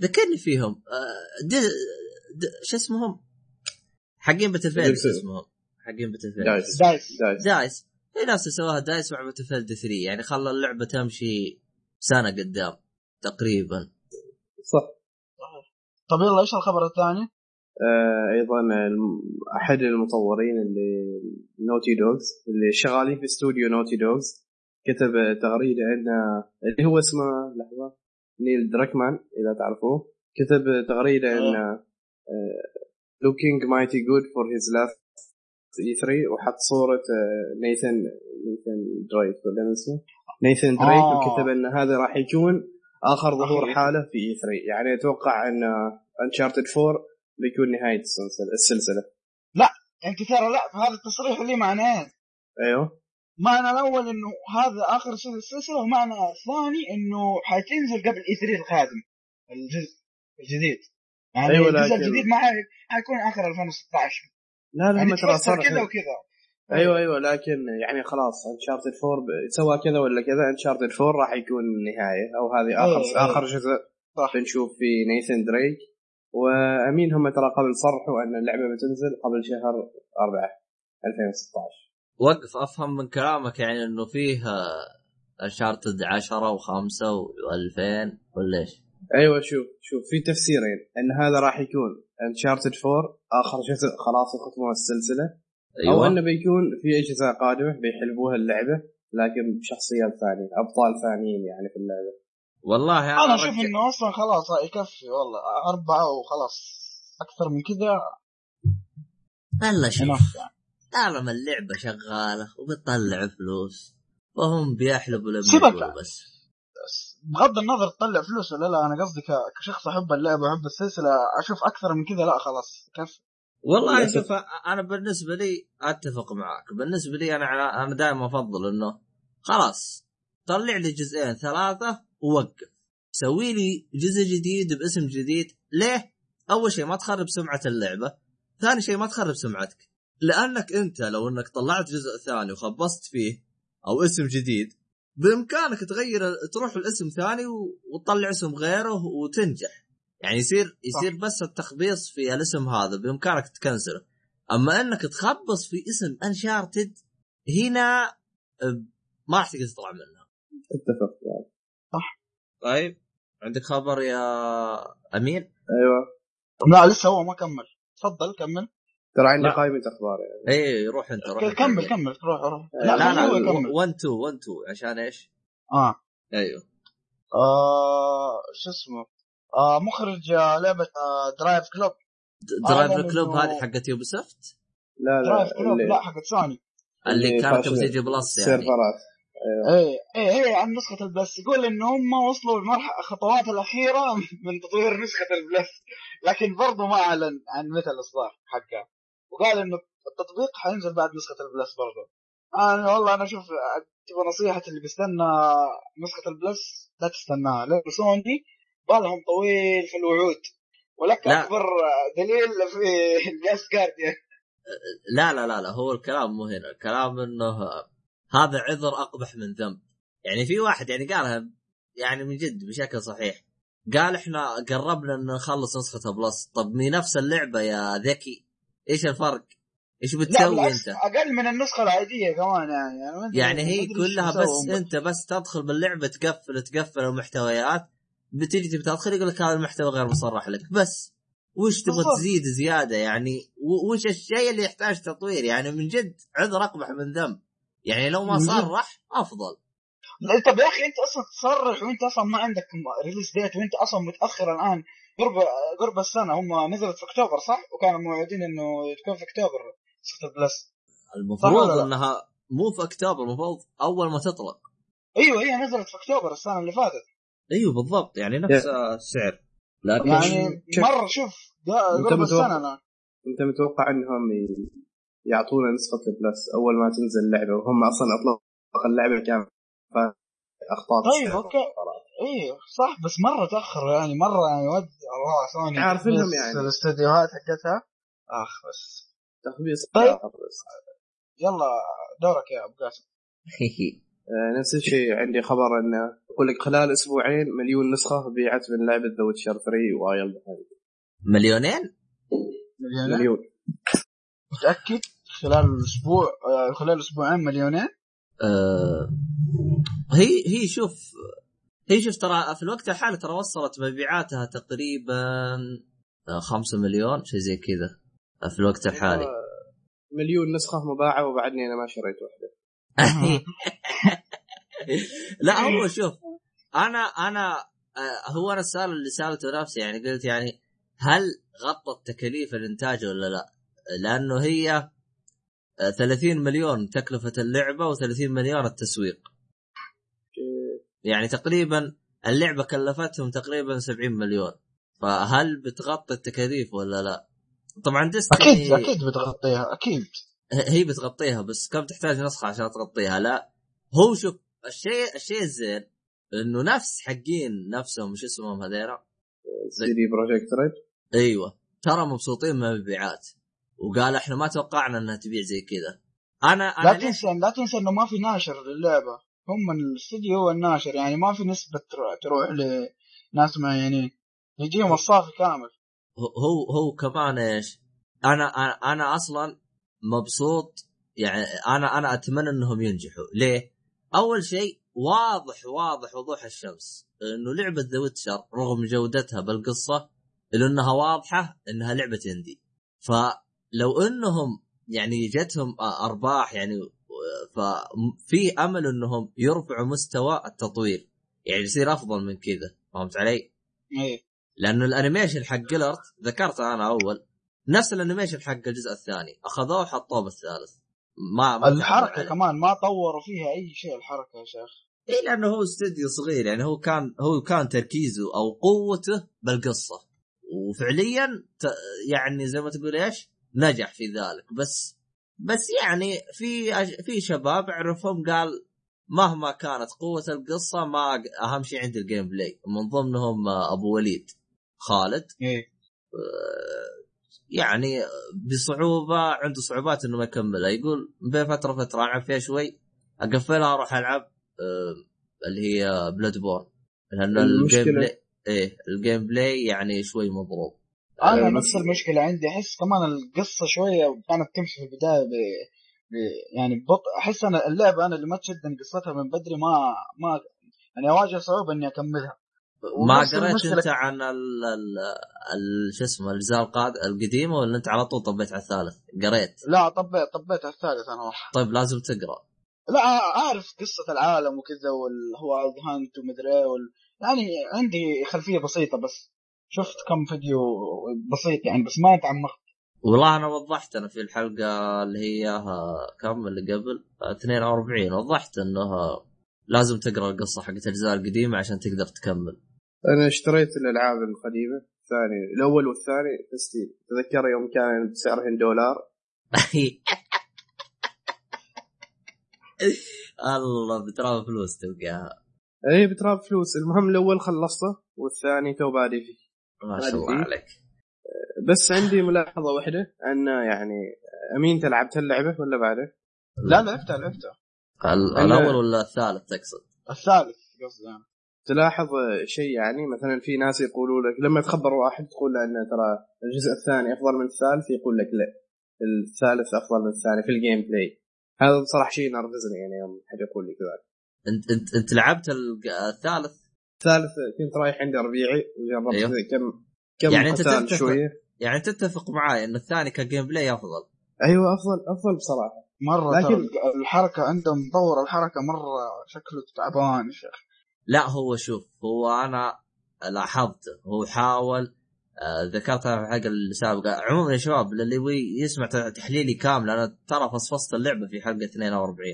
ذكرني فيهم. آه شو اسمهم؟ حقين Battlefield اسمهم حقين Battlefield DICE. DICE. DICE. هي نفس سواها DICE مع Battlefield 3 يعني خلى اللعبة تمشي سنة قدام تقريبا. صح. طيب يلا إيش الخبر الثاني؟ آه أيضا أحد المطورين اللي Naughty Dogs اللي شغالين في استوديو Naughty Dogs كتب تغريدة ان اللي هو اسمه لحظة نيل دراكمان إذا تعرفوه كتب تغريدة ان آه looking mighty good for his last E3 وحط صورة نيثن نيثن دريك ولا اسمه نيثن دريك آه. وكتب أن هذا راح يكون آخر ظهور حالة في E3 يعني أتوقع أن انشارتد 4 بيكون نهاية السلسلة السلسلة. لا انت ترى لا هذا التصريح اللي معناه. أيوه. معنى الأول إنه هذا آخر شيء السلسلة ومعنى الثاني إنه حتنزل قبل اي 3 القادم الجزء الجديد. يعني أيوة الجزء الجديد ما حيكون آخر 2016 لا لا يعني تفسر كذا وكذا. أيوه أيوه لكن يعني خلاص انشارتد 4 سوى كذا ولا كذا انشارتد 4 راح يكون النهايه أو هذه آخر أيوة آخر جزء. صح. بنشوف في نيثن دريك وأمين هم ترى قبل صرحوا أن اللعبة بتنزل قبل شهر 4 2016 وقف أفهم من كلامك يعني إنه فيه انشارتد 10 و5 و2000 ولا إيش؟ أيوه شوف شوف في تفسيرين. إن هذا راح يكون انشارتد 4 آخر جزء خلاص يختمون السلسلة. أيوة. أو إنه بيكون في أجزاء قادمة بيحلبوها اللعبة لكن بشخصيات ثانية أبطال ثانيين يعني في اللعبة. والله أنا أشوف إنه أصلا خلاص يكفي والله. أربعة وخلاص أكثر من كذا. لا شوف. طالما اللعبة شغالة وبتطلع فلوس وهم بيحلبوا لما بس. بغض النظر تطلع فلوس ولا لا أنا قصدي كشخص أحب اللعبه وأحب السلسلة أشوف أكثر من كذا لا خلاص كيف والله. شوف أنا بالنسبة لي أتفق معك بالنسبة لي أنا أنا دائما أفضل إنه خلاص طلع لي جزئين ثلاثة ووقف. سوي لي جزء جديد باسم جديد. ليه؟ أول شيء ما تخرب سمعة اللعبة ثاني شيء ما تخرب سمعتك. لأنك أنت لو إنك طلعت جزء ثاني وخبصت فيه أو اسم جديد بإمكانك تغير تروح الاسم ثاني وتطلع اسم غيره وتنجح. يعني يصير يصير بس التخبيص في الاسم هذا بإمكانك تكنسله. أما إنك تخبص في اسم انشارتد هنا أه، ما راح تقدر تطلع منها اتفق يعني. طيب عندك خبر يا امين أيوه. لا لسه هو ما كمل. تفضل كمل. ترى عندي. قائمه أخبار يعني. اي روح أنت روح. كمل كمل روح روح. لا، لا خليه هو لا يكمل 1 2 1 2 عشان إيش؟ آه. أيوه. آه، شو اسمه؟ آه مخرج آه لعبة آه Driveclub Driveclub هذه حقت Ubisoft لا Drive لا club اللي- لا حقت سوني اللي كانت تجي Plus يعني. سيرفرات. إيه إيه هي عن نسخة ال Plus. يقول إن هم وصلوا للمرحله الخطوات الأخيرة <laughs> من تطوير نسخة ال Plus. لكن برضه ما أعلن عن متى الإصدار حقها. وقال إنه التطبيق حينزل بعد نسخة ال Plus برضه. أنا والله أنا أشوف تبغى نصيحة اللي بيستنى نسخة ال Plus لا تستناها لأنه سوني بالهم طويل في الوعود. ولك لا. أكبر دليل في ال Last Guardian لا لا لا لا هو الكلام مو هنا. الكلام إنه هذا عذر أقبح من ذنب. يعني في واحد يعني قالها يعني من جد بشكل صحيح. قال إحنا قربنا إن نخلص نسخة Plus طب هي نفس اللعبة يا ذكي. إيش الفرق؟ إيش بتسوي أنت؟ أقل من النسخة العادية كمان يعني يعني, يعني هي كلها بس. أنت بس تدخل باللعبة تقفل تقفل المحتويات بتيجي تبي تدخل يقول لك هذا المحتوى غير مصرح لك بس وش تبغى. تزيد زيادة يعني وش الشيء اللي يحتاج تطوير يعني من جد عذر اقبح من ذنب يعني لو ما. صرح أفضل طب يا أخي أنت أصلا تصرح وأنت أصلا ما عندك ريليس ديت وأنت أصلا متأخر الآن قرب قرب السنة. هم نزلت في أكتوبر صح؟ وكانوا موعدين إنه تكون في أكتوبر نسخه البلس صح المفروض؟ إنها مو في أكتوبر المفروض أول ما تطلق أيوه هي نزلت في أكتوبر السنة اللي فاتت. أيوه بالضبط. يعني نفس السعر. لكن يعني شوف. مرة شوف قرب متوقع- السنة الان أنت متوقع إنهم يعطونا نسخة البلس أول ما تنزل اللعبة وهم أصلا أطلقوا اللعبه كان اخطاء طيب okay. أيوه صح بس مرة تاخروا يعني مرة يعني والله سوني عارفينهم تخبيص يعني. الاستديوهات حقتها آخ بس. تخبيص طيب. بس. يلا دورك يا أبو قاسم. <laughs> آه، نفس الشيء عندي خبر انه يقول لك خلال أسبوعين مليون نسخة بيعت من لعبة The Witcher 3 Wild Hunt مليونين؟ مليونين؟ مليون. متأكد؟ خلال أسبوع آه، خلال أسبوعين مليونين؟ آه هي هي شوف هي شوف ترى في الوقت الحالي ترى وصلت مبيعاتها تقريبا 5 مليون شيء زي كذا في الوقت الحالي. آه، مليون نسخة مباعة وبعدني أنا ما شريت واحدة. <laughs> لا هو شوف أنا أنا آه، هو أنا السؤال اللي سألته نفسي يعني قلت يعني هل غطت تكاليف الإنتاج ولا لا؟ لأنه هي آه، 30 مليون تكلفة اللعبة و30 مليون التسويق. يعني تقريبا اللعبة كلفتهم تقريبا 70 مليون. فهل بتغطي التكاليف ولا لا؟ طبعا ديستني أكيد أكيد بتغطيها أكيد. هي بتغطيها بس كم تحتاج نسخة عشان تغطيها؟ لا. هو شوف الشيء الشيء الزين إنه نفس حقين نفسهم مش اسمهم هذيلا؟ CD Projekt Red أيوه. ترى مبسوطين من المبيعات. وقال إحنا ما توقعنا إنها تبيع زي كذا. أنا أنا لا تنسى لا تنسى إنه ما في ناشر للعبة. هم الاستديو هو الناشر يعني ما في نسبة تروح- لناس معينين يجيهم الصافي كامل هو هو كمان إيش؟ أنا أنا, أصلا مبسوط يعني أنا أنا أتمنى إنهم ينجحوا، ليه؟ أول شيء واضح واضح وضوح الشمس إنه لعبة The Witcher رغم جودتها بالقصة الا إنها واضحة إنها لعبة indie. فلو إنهم يعني جتهم أرباح يعني ففي أمل إنهم يرفعوا مستوى التطوير. يعني يصير أفضل من كذا، فهمت علي؟ إيه. لأنه ال animation حق جيرالت ذكرته أنا أول نفس ال animation حق الجزء الثاني. أخذوه وحطوه بالثالث. ما ما الحركة تعبوا كمان ما طوروا فيها أي شيء الحركة يا شيخ. اي لأنه هو استوديو صغير يعني هو كان هو كان تركيزه أو قوته بالقصة. وفعليا. يعني زي ما تقول إيش؟ نجح في ذلك. بس بس يعني في. في شباب اعرفهم قال مهما كانت قوة القصة ما أهم شيء عندي ال gameplay من ضمنهم أبو وليد خالد. إيه. يعني بصعوبة عنده صعوبات إنه ما يكملها. يقول بين فترة وفترة العب فيها شوي أقفلها أروح ألعب آه، اللي هي Bloodborne المشكلة- ال gameplay إيه ال gameplay يعني شوي مضروب. أنا آه، نفس المشكلة عندي أحس كمان القصة شوية كانت تمشي في البداية ب... ب... يعني ببطء أحس أنا اللعبة أنا اللي ما تشدني قصتها من بدري ما ما يعني أواجه صعوبة إني أكملها. ما قريت أنت عن ال ال ال- شو اسمه الاجزاء القديمه ولا أنت على طول طبيت على الثالث؟ قريت؟ لا طبيت طبيت على الثالث أنا والله طيب لازم تقرأ. لا أعرف قصة العالم وكذا والهو هانت ومدري إيه وال... يعني عندي خلفية بسيطة بس. شفت كم فيديو بسيط يعني بس ما تعمقت. والله أنا وضحت أنا في الحلقة اللي هي ها- كم اللي قبل؟ آه، 42 وضحت إنه لازم تقرأ القصة حقت الأجزاء القديمة عشان تقدر تكمل. أنا اشتريت الألعاب القديمة الثاني الأول والثاني في ستيم تذكر يوم كان بسعرهن دولار <laughs> الله بترى فلوس تلقاها. اي بتراب فلوس. المهم الأول خلصته والثاني تو بادي فيه. ما شاء الله. عليك بس عندي ملاحظة واحدة أن يعني أمين انت لعبت اللعبة ولا بعده؟ لا لعبتها لعبتها الأول ولا الثالث تقصد؟ الثالث قصدي يعني. تلاحظ شيء يعني مثلا في ناس يقولوا لك لما تخبر واحد تقول له انه ترى الجزء الثاني أفضل من الثالث يقول لك لا الثالث أفضل من الثاني في ال gameplay هذا بصراحة شيء نرفزني يعني يوم حد يقول لي كذا أنت أنت أنت لعبت الثالث الثالث كنت رايح عند ربيعي وجربت أيوه. كم كم يعني قتال تتفق- شوية. يعني تتفق معاي إن الثاني ك gameplay أفضل. أيوه أفضل أفضل بصراحة. مرة لكن- الحركة عندهم مطور الحركة مرة شكله تعبان يا شيخ. لا هو شوف هو أنا لاحظت هو حاول آه، ذكرت أنا في الحلقة السابقه عموما يا شباب اللي يبغى يسمع تحليلي كامل أنا ترى فصفصت اللعبة في حلقة 42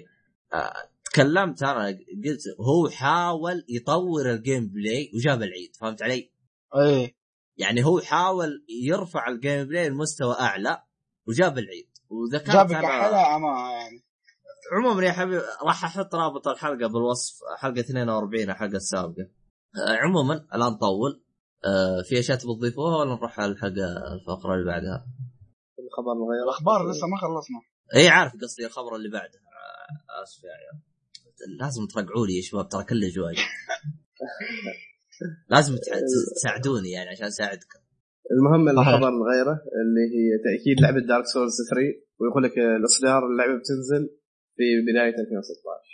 آه، تكلمت أنا قلت هو حاول يطور ال gameplay وجاب العيد فهمت علي؟ إيه. يعني هو حاول يرفع ال gameplay لمستوى أعلى وجاب العيد وذكرت جاب أنا كحلها اما يعني. عموما يا حبيبي راح أحط رابط الحلقة بالوصف حلقة 42 الحلقة السابقة. آه، عموما الآن طول. آه، في أشياء تبغى تضيفوها ولا نروح على الحلقة الفقرة اللي بعدها؟ الخبر الغير الأخبار لسه ما خلصنا. اي عارف قصدي الخبر اللي بعده آه، آسف يا عيال. لازم ترقعوا لي يا شباب ترى كله جواي لازم <laughs> تساعدوني يعني عشان أساعدكم. المهم. الخبر الغيره اللي هي تأكيد لعبة Dark Souls 3 ويقول لك الإصدار اللعبة بتنزل في بداية 2016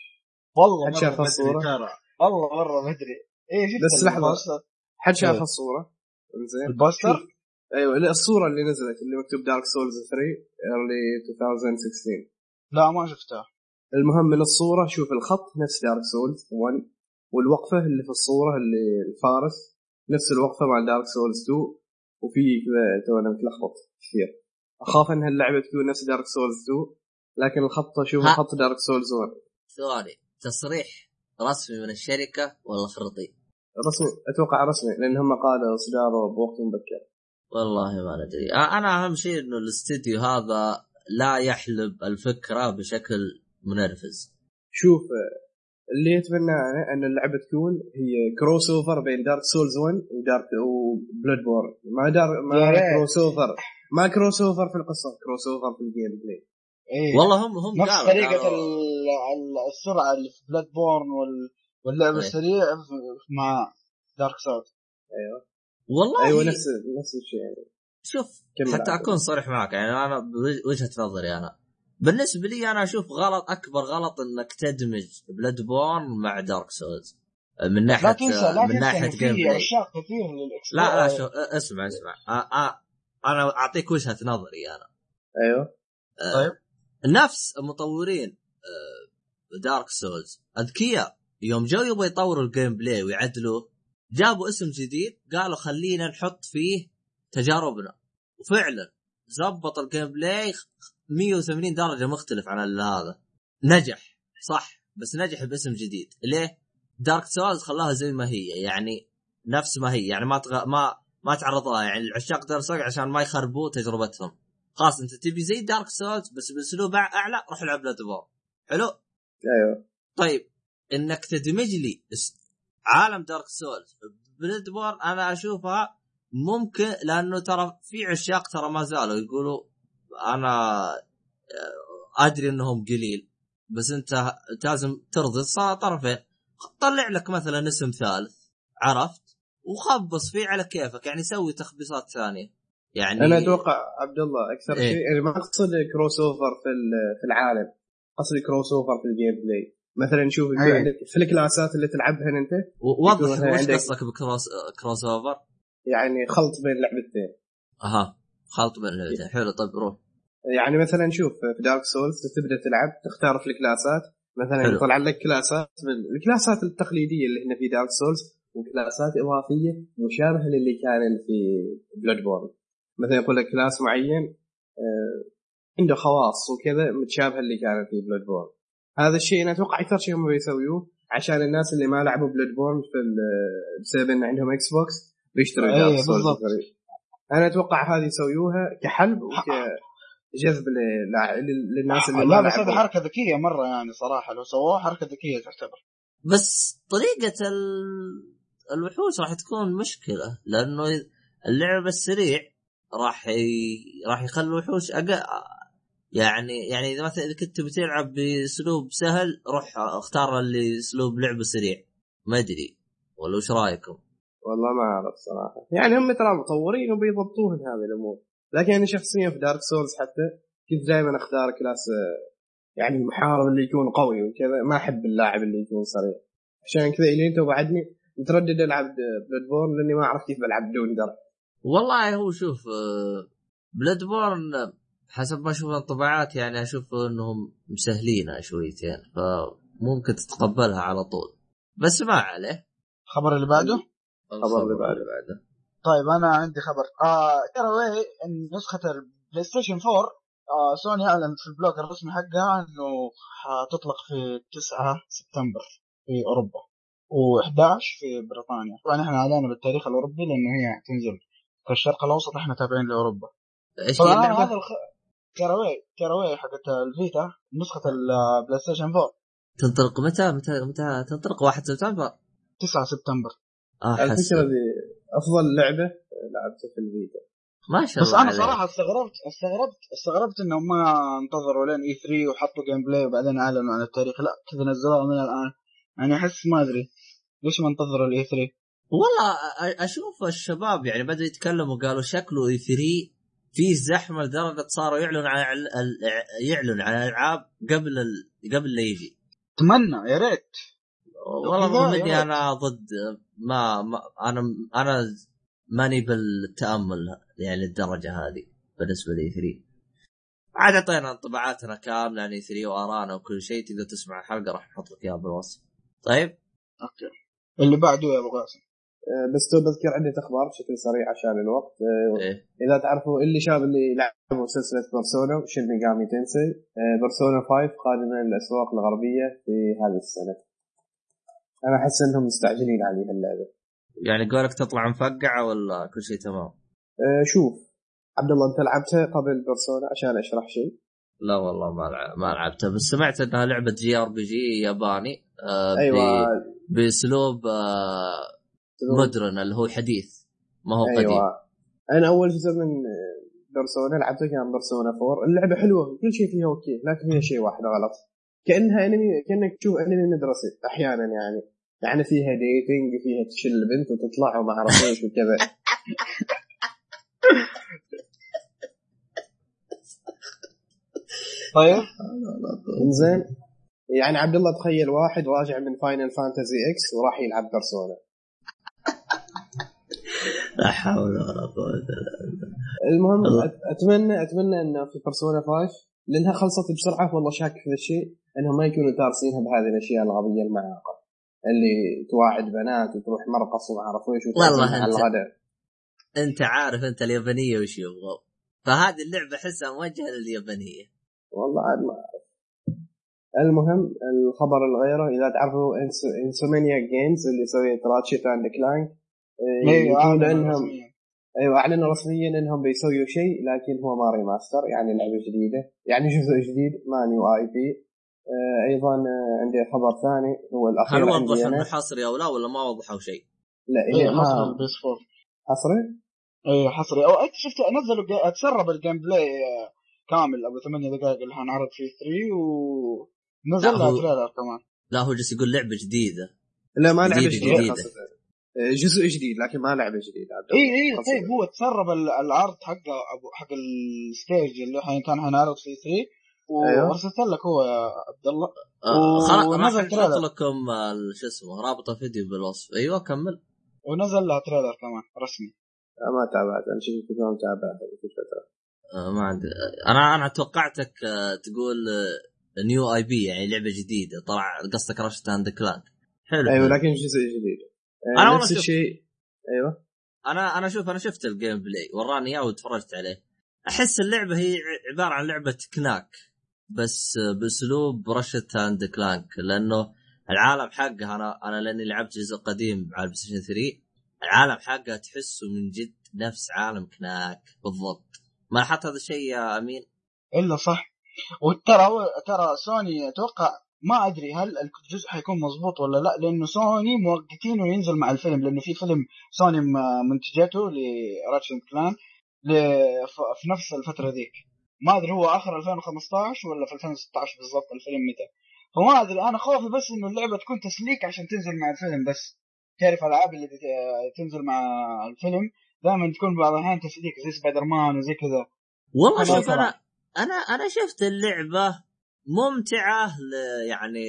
والله حد مرة شاف بدري الصورة؟ ترى. والله مرة بدري إيه شفت بس. ال poster؟ حد شاف إيه. الصورة؟ زين. ال poster؟ أيوه الصورة اللي نزلت اللي مكتوب Dark Souls 3 early 2016 لا ما شفتها. المهم من الصورة شوف الخط نفس Dark Souls 1 والوقفة اللي في الصورة اللي الفارس نفس الوقفة مع Dark Souls 2 وفي كذا تو أنا متلخبط كثير أخاف ان اللعبة تكون نفس Dark Souls 2 لكن الخط أشوف. خط Dark Souls 1 ثواني تصريح رسمي من الشركة ولا خرطي؟ رسمي أتوقع رسمي لأن هم قالوا اصداره بوقت مبكر. والله ما ندري. أنا أهم شيء إنه الاستديو هذا لا يحلب الفكرة بشكل منرفز. شوف اللي يتمناه أنا أن اللعبة تكون هي crossover بين Dark Souls 1 و Dark و Bloodborne ما دار ما. crossover ما crossover في القصة crossover في ال gameplay إيه. والله هم هم نفس قالوا طريقة قالوا- ال- ال- السرعة اللي في Bloodborne وال... واللعب إيه. السريع مع Dark Souls والله أيوه نفس نفس الشيء يعني. شوف حتى. أكون صريح معك يعني أنا بوجهة نظري أنا. بالنسبة لي أنا أشوف غلط أكبر غلط إنك تدمج Bloodborne مع Dark Souls من ناحية لا تنسى لا من تنسى ناحية في عشاق كثير للاكس لا لا شوف اسمع اسمع. أنا أعطيك وجهة نظري أنا. أيوه. طيب. نفس مطورين Dark Souls أذكياء يوم جو يبغوا يطوروا ال gameplay ويعدلوه جابوا اسم جديد قالوا خلينا نحط فيه تجاربنا. وفعلا زبط ال gameplay 180 درجة مختلف عن ال- هذا. نجح. صح. بس نجح باسم جديد. ليه؟ Dark Souls خلاها زي ما هي. يعني نفس ما هي. يعني ما تغ... ما ما تعرضها يعني العشاق Dark Souls عشان ما يخربوا تجربتهم. خلاص انت تبي زي Dark Souls بس باسلوب أعلى روح العب Bloodborne حلو؟ أيوه. طيب إنك تدمج لي عالم Dark Souls Bloodborne أنا أشوفها ممكن لأنه ترى في عشاق ترى ما زالوا يقولوا أنا آه، أدري إنهم قليل بس أنت أنت لازم ترضي. طرفين. طلع لك مثلا اسم ثالث عرفت؟ وخبص فيه على كيفك يعني سوي تخبيصات ثانية. يعني أنا أتوقع عبد الله أكثر إيه. شيء يعني ما أقصد crossover في ال- في العالم. قصدي crossover في ال gameplay. مثلا شوف يكون أي. عندك في ال class ات اللي تلعبها أنت؟ و- وضح وش قصدك ب cross crossover؟ يعني خلط بين لعبتين. أها. خلط بين اللعبتين حلو. طيب روح. يعني مثلا شوف في Dark Souls تبدأ تلعب تختار في ال class ات مثلا. يطلع لك class ات من ال class ات التقليدية اللي هنا في Dark Souls و class ات إضافية مشابهة للي كان في Bloodborne مثلا يقول لك class معين آه، عنده خواص وكذا متشابهه اللي كانت في Bloodborne هذا الشيء أنا أتوقع أكثر شيء هم بيسويوه عشان الناس اللي ما لعبوا Bloodborne في بسبب ان عندهم Xbox بيشتروا إيه، Dark Souls بالضبط. أنا أتوقع هذه يسويوها كحلب وكجذب ل- لع- للناس اللي لا بس هذه حركة ذكية مرة يعني صراحة لو سووها حركة ذكية تعتبر. بس طريقة ال... الوحوش راح تكون مشكلة لأنه اللعب السريع راح ي... راح يخلي الوحوش أقل يعني يعني إذا مثلا إذا كنت بتلعب بأسلوب سهل روح اختار اللي أسلوب لعبه سريع. ما أدري ولا وش رأيكم؟ والله ما أعرف صراحة. يعني هم ترى مطورين وبيضبطون هذه الأمور. لكن أنا شخصيا في Dark Souls حتى كنت دائما أختار class آه، يعني المحارب اللي يكون قوي وكذا. ما أحب اللاعب اللي يكون سريع عشان كذا الين تو بعدني متردد ألعب Bloodborne لأني ما أعرف كيف بلعب بدون درع. والله هو شوف Bloodborne حسب ما أشوف الانطباعات يعني أشوف إنهم مسهلينها شويتين فممكن تتقبلها على طول. بس ما عليه. الخبر اللي بعده؟ الخبر اللي بعده. طيب أنا عندي خبر. آه إن نسخة ال PlayStation 4 آه سوني أعلنت في ال blog الرسمي حقها إنه حتطلق في 9 سبتمبر في أوروبا و11 في بريطانيا. طبعا إحنا اعلنا بالتاريخ الأوروبي لإنه هي تنزل في الشرق الأوسط إحنا تابعين لأوروبا. إيش؟ هذا الخ... كاراوي كاراوي حقت ال Vita نسخة ال PlayStation 4 تنطلق متى؟ متى؟ متى تنطلق؟ 1 سبتمبر؟ 9 سبتمبر. آه الفكرة دي أفضل لعبة لعبتها في ال Vita. ما شاء بس الله أنا عليك. صراحة استغربت استغربت استغربت إنهم ما انتظروا لين E3 وحطوا gameplay وبعدين أعلنوا عن التاريخ. لا كذا نزلوها من الآن. يعني أحس ما أدري ليش ما انتظروا ال E3 والله أ- أشوف الشباب يعني بدأوا يتكلموا قالوا شكله E3 في زحمة لدرجة صاروا يعلنوا عن ال- ال- يعلن عن الألعاب قبل ال... قبل لا يجي. أتمنى يا ريت. والله ريت. أنا ضد ما, ما أنا أنا ماني بالتأمل يعني للدرجة هذه بالنسبة ل E3 عاد اعطينا انطباعاتنا كاملة عن E3 وآرائنا وكل شيء تقدر تسمع الحلقة راح نحط لك إياها بالوصف. طيب؟ أوكي. اللي بعده يا أبو قاسم. آه، بس تو بذكر عدة أخبار بشكل سريع عشان الوقت. آه، إيه. إذا تعرفوا اللي شاب اللي لعبوا سلسلة Persona Shin Megami Tensei. Persona 5 قادمه للأسواق الغربية في هذه السنة. أنا أحس إنهم مستعجلين عليها اللعبة. يعني قولك تطلع مفقعة ولا كل شيء تمام؟ أه شوف. عبد الله أنت لعبتها قبل Persona عشان أشرح شيء؟ لا والله ما لعب ما لعبتها بس سمعت إنها لعبة JRPG ياباني آه أيوه. بأسلوب آه modern اللي هو حديث ما هو قديم. أيوه. أنا أول جزء من Persona لعبته كان Persona 4 اللعبة حلوة كل شيء فيها أوكي لكن فيها شيء واحد غلط. كأنها أنمي كأنك تشوف أنمي مدرسي أحيانا يعني. يعني فيها dating فيها تشل بنت وتطلع وما اعرف إيش وكذا. طيب. انزين يعني عبد الله تخيل واحد راجع من Final Fantasy X وراح يلعب Persona لا حول ولا قوة إلا بالله. المهم الله. أتمنى أتمنى انه في Persona 5 لأنها خلصت بسرعة والله شاك في الشيء إنهم ما يكونوا دارسينها بهذه الأشياء الغبية المعاقه اللي تواعد بنات وتروح مرقص وما أعرف إيش والله على أنت. الغداء أنت عارف أنت اليابانية وش يبغوا فهذه اللعبة احسها موجهه لليابانية والله عاد ما أعرف. المهم الخبر اللي غيره إذا تعرفوا Insomniac Games اللي سويت Ratchet and Clank أيوه يقول انهم رسمياً. أيوه اعلنوا رسميا إنهم بيسووا شيء لكن هو ما remaster يعني لعبة جديدة يعني <laughs> جزء جديد ما new IP أيضا آه، عندي خبر ثاني هو هل الاخير وضحوا أنا انه حصري أو لا ولا ما وضحوا شيء؟ لا إيه حصري البيس 4 حصري إيه حصري أو أنت شفت نزلوا جا- تسرب الجيم بلاي آه، كامل أبو ثمانية دقائق اللي حنعرض فيه 3 ونزل لا، لها هو- تريلر كمان لا هو جالس يقول لعبة جديدة لا ما لعبة جديدة، جديدة جديدة. آه، جزء جديد لكن ما لعبة جديدة عبد اي الله. اي خاصة. طيب هو تسرب ال- العرض حقه أبو حق الستيج اللي حين كان حنعرض فيه 3 أيوه. وارسلت لك هو يا عبد الله. آه، خلاص راح ونزل نحط trailer. لكم شو اسمه رابط الفيديو بالوصف. أيوه كمل. ونزل لها trailer كمان رسمي. ما تابعت. أنا شفت كلهم تابعت هذيك الفترة آه، ما عندي. أنا أنا توقعتك آه، تقول new IP يعني لعبة جديدة. طلع قصدك Ratchet and Clank حلو. أيوه. لكن جزء جديد. آه، أنا والله نفس الشيء. أيوه. أنا أنا شوف أنا شفت ال gameplay وراني إياه وتفرجت عليه. أحس اللعبة هي عبارة عن لعبة Knack. بس باسلوب Ratchet and Clank لأنه العالم حقها أنا أنا لأني لعبت جزء قديم على ال PlayStation 3 العالم حقها تحسه من جد نفس عالم Knack بالضبط. ما لاحظت هذا الشيء يا أمين؟ إلا صح. وترى ترى سوني أتوقع ما أدري هل الجزء حيكون مضبوط ولا لا لأنه سوني موقتينه ينزل مع الفيلم لأنه في فيلم سوني منتجته ل Ratchet and Clank في نفس الفترة ذيك. ما أدري هو آخر 2015 ولا في 2016 بالضبط الفيلم متى فما أدري أنا خوفي بس إنه اللعبة تكون تسليك عشان تنزل مع الفيلم بس. تعرف الالعاب اللي تنزل مع الفيلم؟ دائما تكون بعض الأحيان تسليك زي سبايدر مان وزي كذا. والله شوف. أنا أنا أنا شفت اللعبة ممتعة ل يعني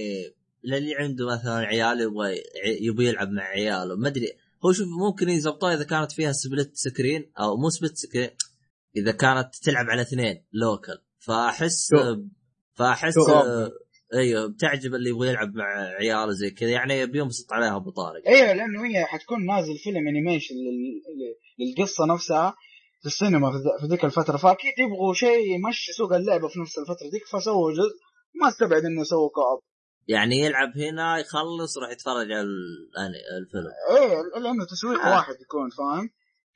للي عنده مثلا عيال يبغى يبغى يلعب مع عياله. ما أدري هو شوف ممكن يزبطوها إذا كانت فيها split screen أو مو split screen إذا كانت تلعب على اثنين local فاحس فأحس أيوه بتعجب اللي يبغى يلعب مع عياله زي كذا. يعني بينبسط عليها أبو طارق. أيوه لأنه هي حتكون نازل فيلم animation لل- لل- للقصة نفسها في السينما في ذيك الفترة. فأكيد يبغوا شيء يمشي سوق اللعبة في نفس الفترة ذيك فسووا جزء. ما استبعد إنه سووا co-op يعني يلعب هنا يخلص يروح يتفرج على الفيلم. إيه لأنه تسويق آه. واحد يكون فاهم؟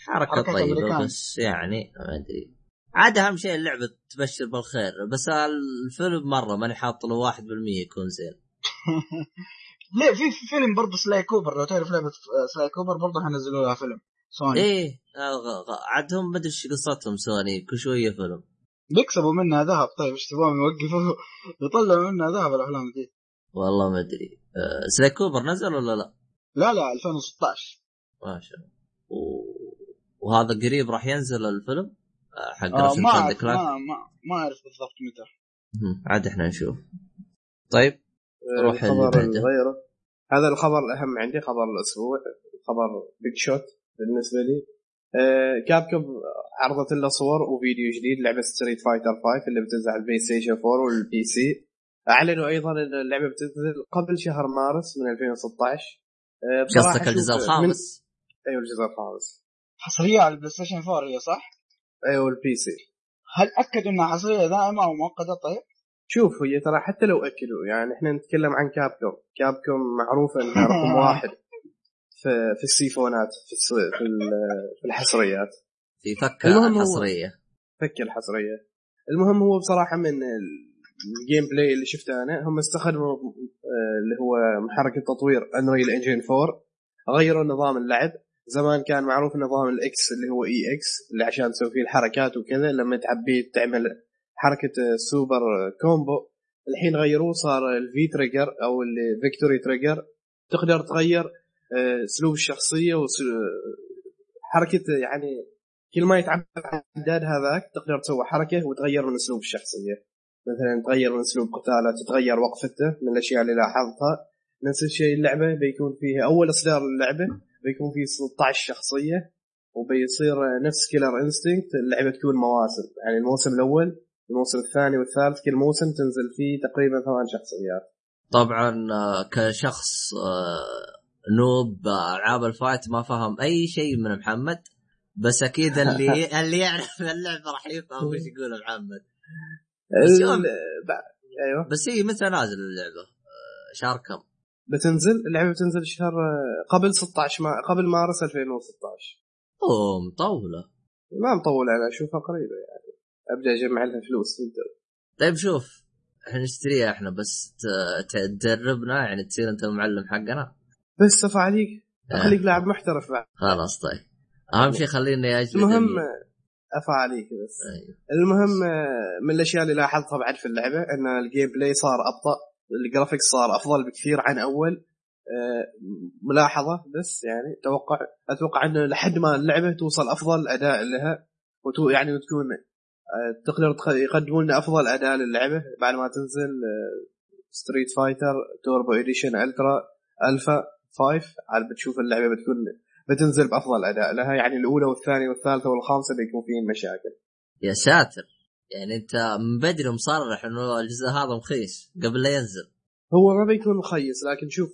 حركة, حركة طيبة أمريكان. بس يعني ما أدري. عاد أهم شيء اللعبة تبشر بالخير بس الفيلم مرة ماني حاط له 1% يكون زين. <laughs> ليه في في فيلم برضه Sly Cooper لو تعرف لعبة Sly Cooper برضه حنزلوا لها فيلم سوني. إيه آه، عاد هم ما أدري إيش قصتهم سوني كل شوية فيلم. بيكسبوا منها ذهب طيب إيش تبغاهم يوقفوا؟ <laughs> يطلعوا منها ذهب الأفلام دي. والله ما أدري. آه، Sly Cooper نزل ولا لا؟ لا لا 2016 ما شاء الله. وهذا قريب راح ينزل الفيلم آه، حق آه ما كلاك ما ما ما أعرف بالضبط متى. عاد إحنا نشوف. طيب آه، روح الخبر هذا الخبر الأهم عندي خبر الأسبوع خبر big shot بالنسبة لي. آه، Capcom عرضت لنا صور وفيديو جديد لعبة Street Fighter 5 اللي بتنزل على ال PlayStation 4 وال PC أعلنوا أيضا إن اللعبة بتنزل قبل شهر مارس من 2016 آه، قصدك الجزء أشوف الخامس؟ أيوه الجزء الخامس. حصرية على ال PlayStation 4 هي صح؟ أيوه ال PC هل اكد إنها حصرية دائمه أو مؤقتة طيب؟ شوف هي ترى حتى لو اكدوا يعني إحنا نتكلم عن Capcom Capcom معروفة إنها رقم <laughs> واحد في في السيفونات في. في, في الحصريات في فك الحصرية فك الحصرية المهم هو بصراحة من ال- ال gameplay اللي شفته أنا هم استخدموا آه، اللي هو محرك التطوير Unreal Engine 4 غيروا نظام اللعب زمان كان معروف نظام ال EX اللي هو EX اللي عشان تسوي فيه الحركات وكذا لما تحبي تعمل حركة super combo الحين غيروه صار ال V-Trigger أو ال Victory Trigger تقدر تغير آه، أسلوب الشخصية وحركه يعني كل ما يتعبر عن العداد هذاك تقدر تسوي حركة وتغير من أسلوب الشخصية. مثلا تغير من أسلوب قتاله تتغير وقفته من الأشياء اللي لاحظتها. نفس الشيء اللعبة بيكون فيها أول إصدار اللعبه بيكون فيه 16 شخصية وبيصير نفس كيلر انستنكت اللعبة تكون مواسم. يعني الموسم الأول الموسم الثاني والثالث كل موسم تنزل فيه تقريبا ثمان شخصيات. طبعا آه، كشخص آه، نوب آه، ألعاب الفايت ما فهم أي شيء من محمد بس أكيد اللي <laughs> اللي يعرف اللعبة راح يفهم وش يقول محمد. بس أيوه. بس هي متى نازل اللعبة؟ شهر كم؟ بتنزل؟ اللعبة بتنزل شهر آه، قبل 16 ما قبل مارس 2016 أوه مطولة. ما مطول أنا اشوفها قريبة يعني. أبدأ أجمع لها فلوس تبدا طيب شوف إحنا نشتريها إحنا بس تدربنا يعني تصير أنت المعلم حقنا. بس أفا عليك. آه. خليك لاعب محترف بعد. خلاص طيب. أهم شيء خليني اجلد المهم ال- أفا عليك بس. أيوه. المهم آه، من الأشياء اللي لاحظتها بعد في اللعبة إن ال gameplay صار أبطأ. ال graphics صار أفضل بكثير عن أول. آه، ملاحظة بس يعني توقع أتوقع إنه لحد ما اللعبة توصل أفضل أداء لها. وتو يعني وتكون آه، تقدر يقدمون لنا أفضل أداء للعبة بعد ما تنزل Street Fighter Turbo Edition Ultra Alpha 5 عاد بتشوف اللعبة بتكون بتنزل بأفضل أداء لها. يعني الأولى والثانية والثالثة والخامسة بيكون فيهم مشاكل. يا ساتر. يعني انت من بدري مصرح انه الجزء هذا مخيس قبل لا ينزل. هو ما بيكون مخيس لكن شوف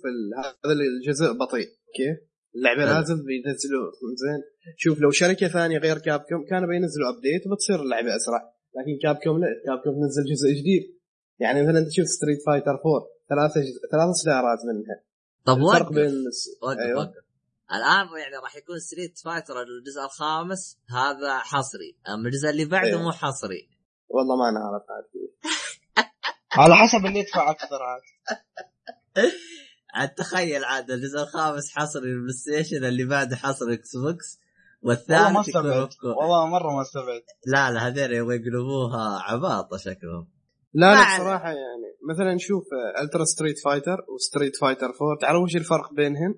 هذا الجزء بطيء okay؟ اللعبة حلو. لازم بينزلوا زين؟ شوف لو شركة ثانية غير Capcom كانوا بينزلوا update وبتصير اللعبة أسرع لكن Capcom لا Capcom تنزل جزء جديد. يعني مثلا تشوف Street Fighter 4 ثلاثة ثلاث اصدارات منها. طب الفرق وقف. بين وقف أيوة. وقف الآن يعني راح يكون Street Fighter الجزء الخامس هذا حصري. أما الجزء اللي بعده أيوة. مو حصري. والله ما نعرف عاد <laughs> على حسب اللي يدفع أكثر عاد. عاد تخيل عاد الجزء الخامس حصري ال PlayStation اللي بعده حصري Xbox والله ما والثالث استبعد. والله مرة ما استبعد. لا لا هذول يبغوا يقلبوها عباطة شكلهم. لا لا. بصراحه يعني مثلا شوف Ultra Street Fighter و Street Fighter 4 تعرف وش الفرق بينهن؟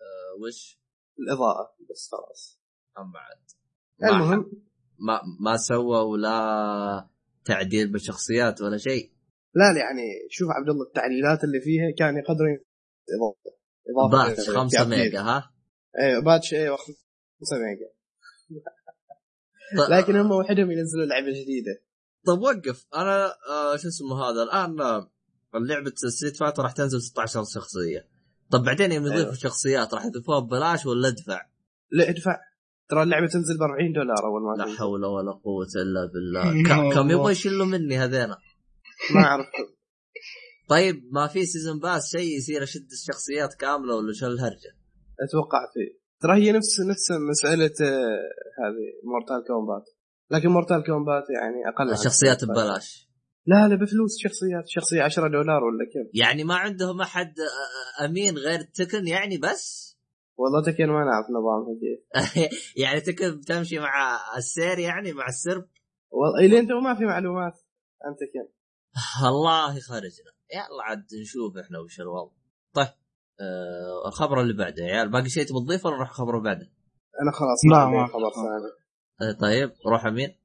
أه، وش؟ الإضاءة بس خلاص. أم بعد ما- المهم ما ما سووا لا تعديل بالشخصيات ولا شيء. لا لا يعني شوف عبد الله التعديلات اللي فيها كان يقدرون إضافة اضافه patch 5 mega ها؟ أيوه patch أيوه 5 mega. ط- لكن هم وحدهم ينزلوا لعبة جديدة. طب وقف. أنا آه شو اسمه هذا؟ الآن لعبه Street Fighter راح تنزل 16 شخصية. طب بعدين يوم يضيفوا أيوة. شخصيات راح يضيفوها ببلاش ولا ادفع؟ لا ادفع. ترى اللعبة تنزل ب 40 دولار أول ما لا. حول ولا قوة إلا بالله. <laughs> كم يبغوا يشلوا مني هذينا؟ ما أعرف. <laughs> طيب ما في season pass شيء يصير أشد الشخصيات كاملة ولا شو الهرجة؟ أتوقع فيه ترى هي نفس نفس مسألة آه، هذه Mortal Kombat لكن Mortal Kombat يعني أقل الشخصيات. ببلاش. لا لا بفلوس شخصيات شخصية 10 دولار ولا كم؟ يعني ما عندهم أحد آه، أمين غير Tekken يعني بس؟ والله Tekken ما نعرف نظامها كيف يعني Tekken تمشي مع السير يعني مع السرب؟ والله إيه، لين تو ما في معلومات عن Tekken <laughs> الله يخرجنا يلا عاد نشوف إحنا وش الوضع. طيب آه الخبر اللي بعده يا عيال. باقي شيء تبغى تضيفه ولا نروح الخبر اللي بعده؟ أنا خلاص لا، ما- خبر. ثاني آه طيب روح أمين.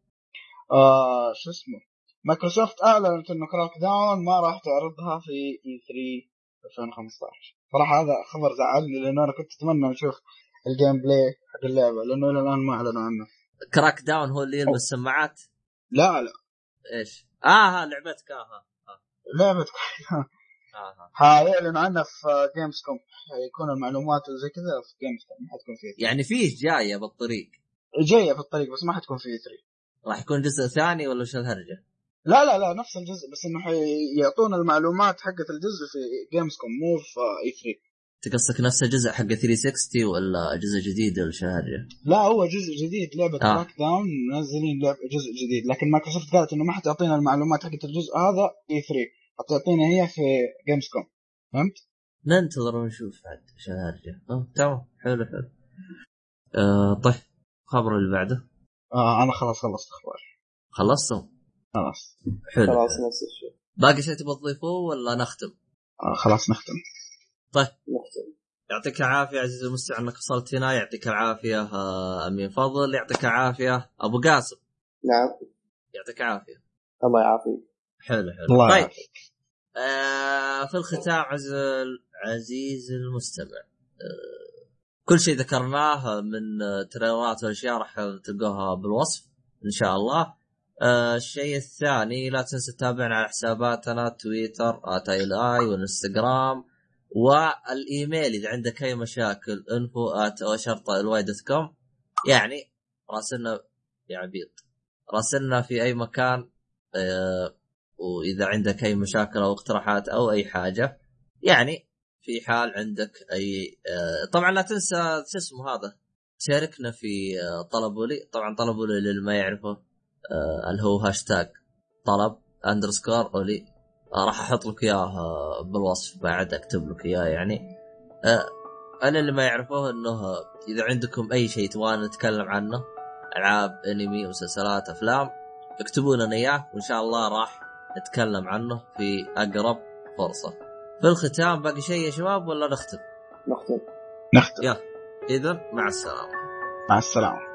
آه شو اسمه؟ مايكروسوفت أعلنت انه Crackdown ما راح تعرضها في E3 2015 صراحة هذا خبر زعلني لأنه أنا كنت أتمنى أشوف ال gameplay حق اللعبة لأنه إلى الآن ما أعلنوا عنه. Crackdown هو اللي يلبس سماعات لا لا. إيش؟ آه ها لعبتك آه ها لعبه آه ها. <laughs> حيعلنوا عنها في Gamescom حيكون المعلومات وزي كذا في Gamescom ما حتكون في يعني فيه جاية بالطريق. جاية في الطريق بس ما حتكون في E3 راح يكون جزء ثاني ولا وش الهرجة؟ لا لا لا نفس الجزء بس إنه حيعطونا المعلومات حقت الجزء في Gamescom مو في E3 تقصدك نفس الجزء حق 360 ولا جزء جديد ولا الهرجه؟ لا هو جزء جديد لعبة آه. Crackdown منزلين لعبة جزء جديد لكن مايكروسوفت قالت إنه ما حتعطينا المعلومات حقت الجزء هذا E 3 حتعطينا هي في Gamescom فهمت؟ ننتظر ونشوف عاد الهرجه آه تمام حلو حلو آه طيب الخبر اللي بعده آه أنا خلاص خلصت أخبار خلصتم؟ خلاص. حلو. خلاص. نفس الشيء. باقي شيء تبغى تضيفوه ولا نختم؟ آه خلاص نختم. نختم. يعطيك العافية عزيزي المستمع إنك وصلت هنا. يعطيك العافية آه، أمين فضل. يعطيك العافية أبو قاسم. نعم. يعطيك العافية. الله يعافيك. حلو حلو. الله طيب. يعافيك. آه في الختام عز عزيزي المستمع آه كل شيء ذكرناه من آه، trailers والاشياء راح تلقوها بالوصف إن شاء الله. آه الشيء الثاني لا تنسى تتابعنا على حساباتنا تويتر at اي والإنستغرام والإيميل إذا عندك أي مشاكل info at شرطه الواي dot com يعني راسلنا يا عبيط راسلنا في أي مكان آه وإذا عندك أي مشاكل أو اقتراحات أو أي حاجة. يعني في حال عندك أي آه، طبعا لا تنسى شو اسمه هذا؟ شاركنا في آه، طبعا طلبوا لي للي ما يعرفه. اللي هو هاشتاج طلب underscore اولي راح أحط لك إياه بالوصف بعد اكتب لك إياه يعني أنا اللي ما يعرفه إنه إذا عندكم أي شيء تبغانا نتكلم عنه ألعاب أنمي مسلسلات أفلام اكتبوا لنا إياه وإن شاء الله راح نتكلم عنه في أقرب فرصة. في الختام باقي شيء يا شباب ولا نختم؟ نختم نختم يلا اذا مع السلامة. مع السلامة.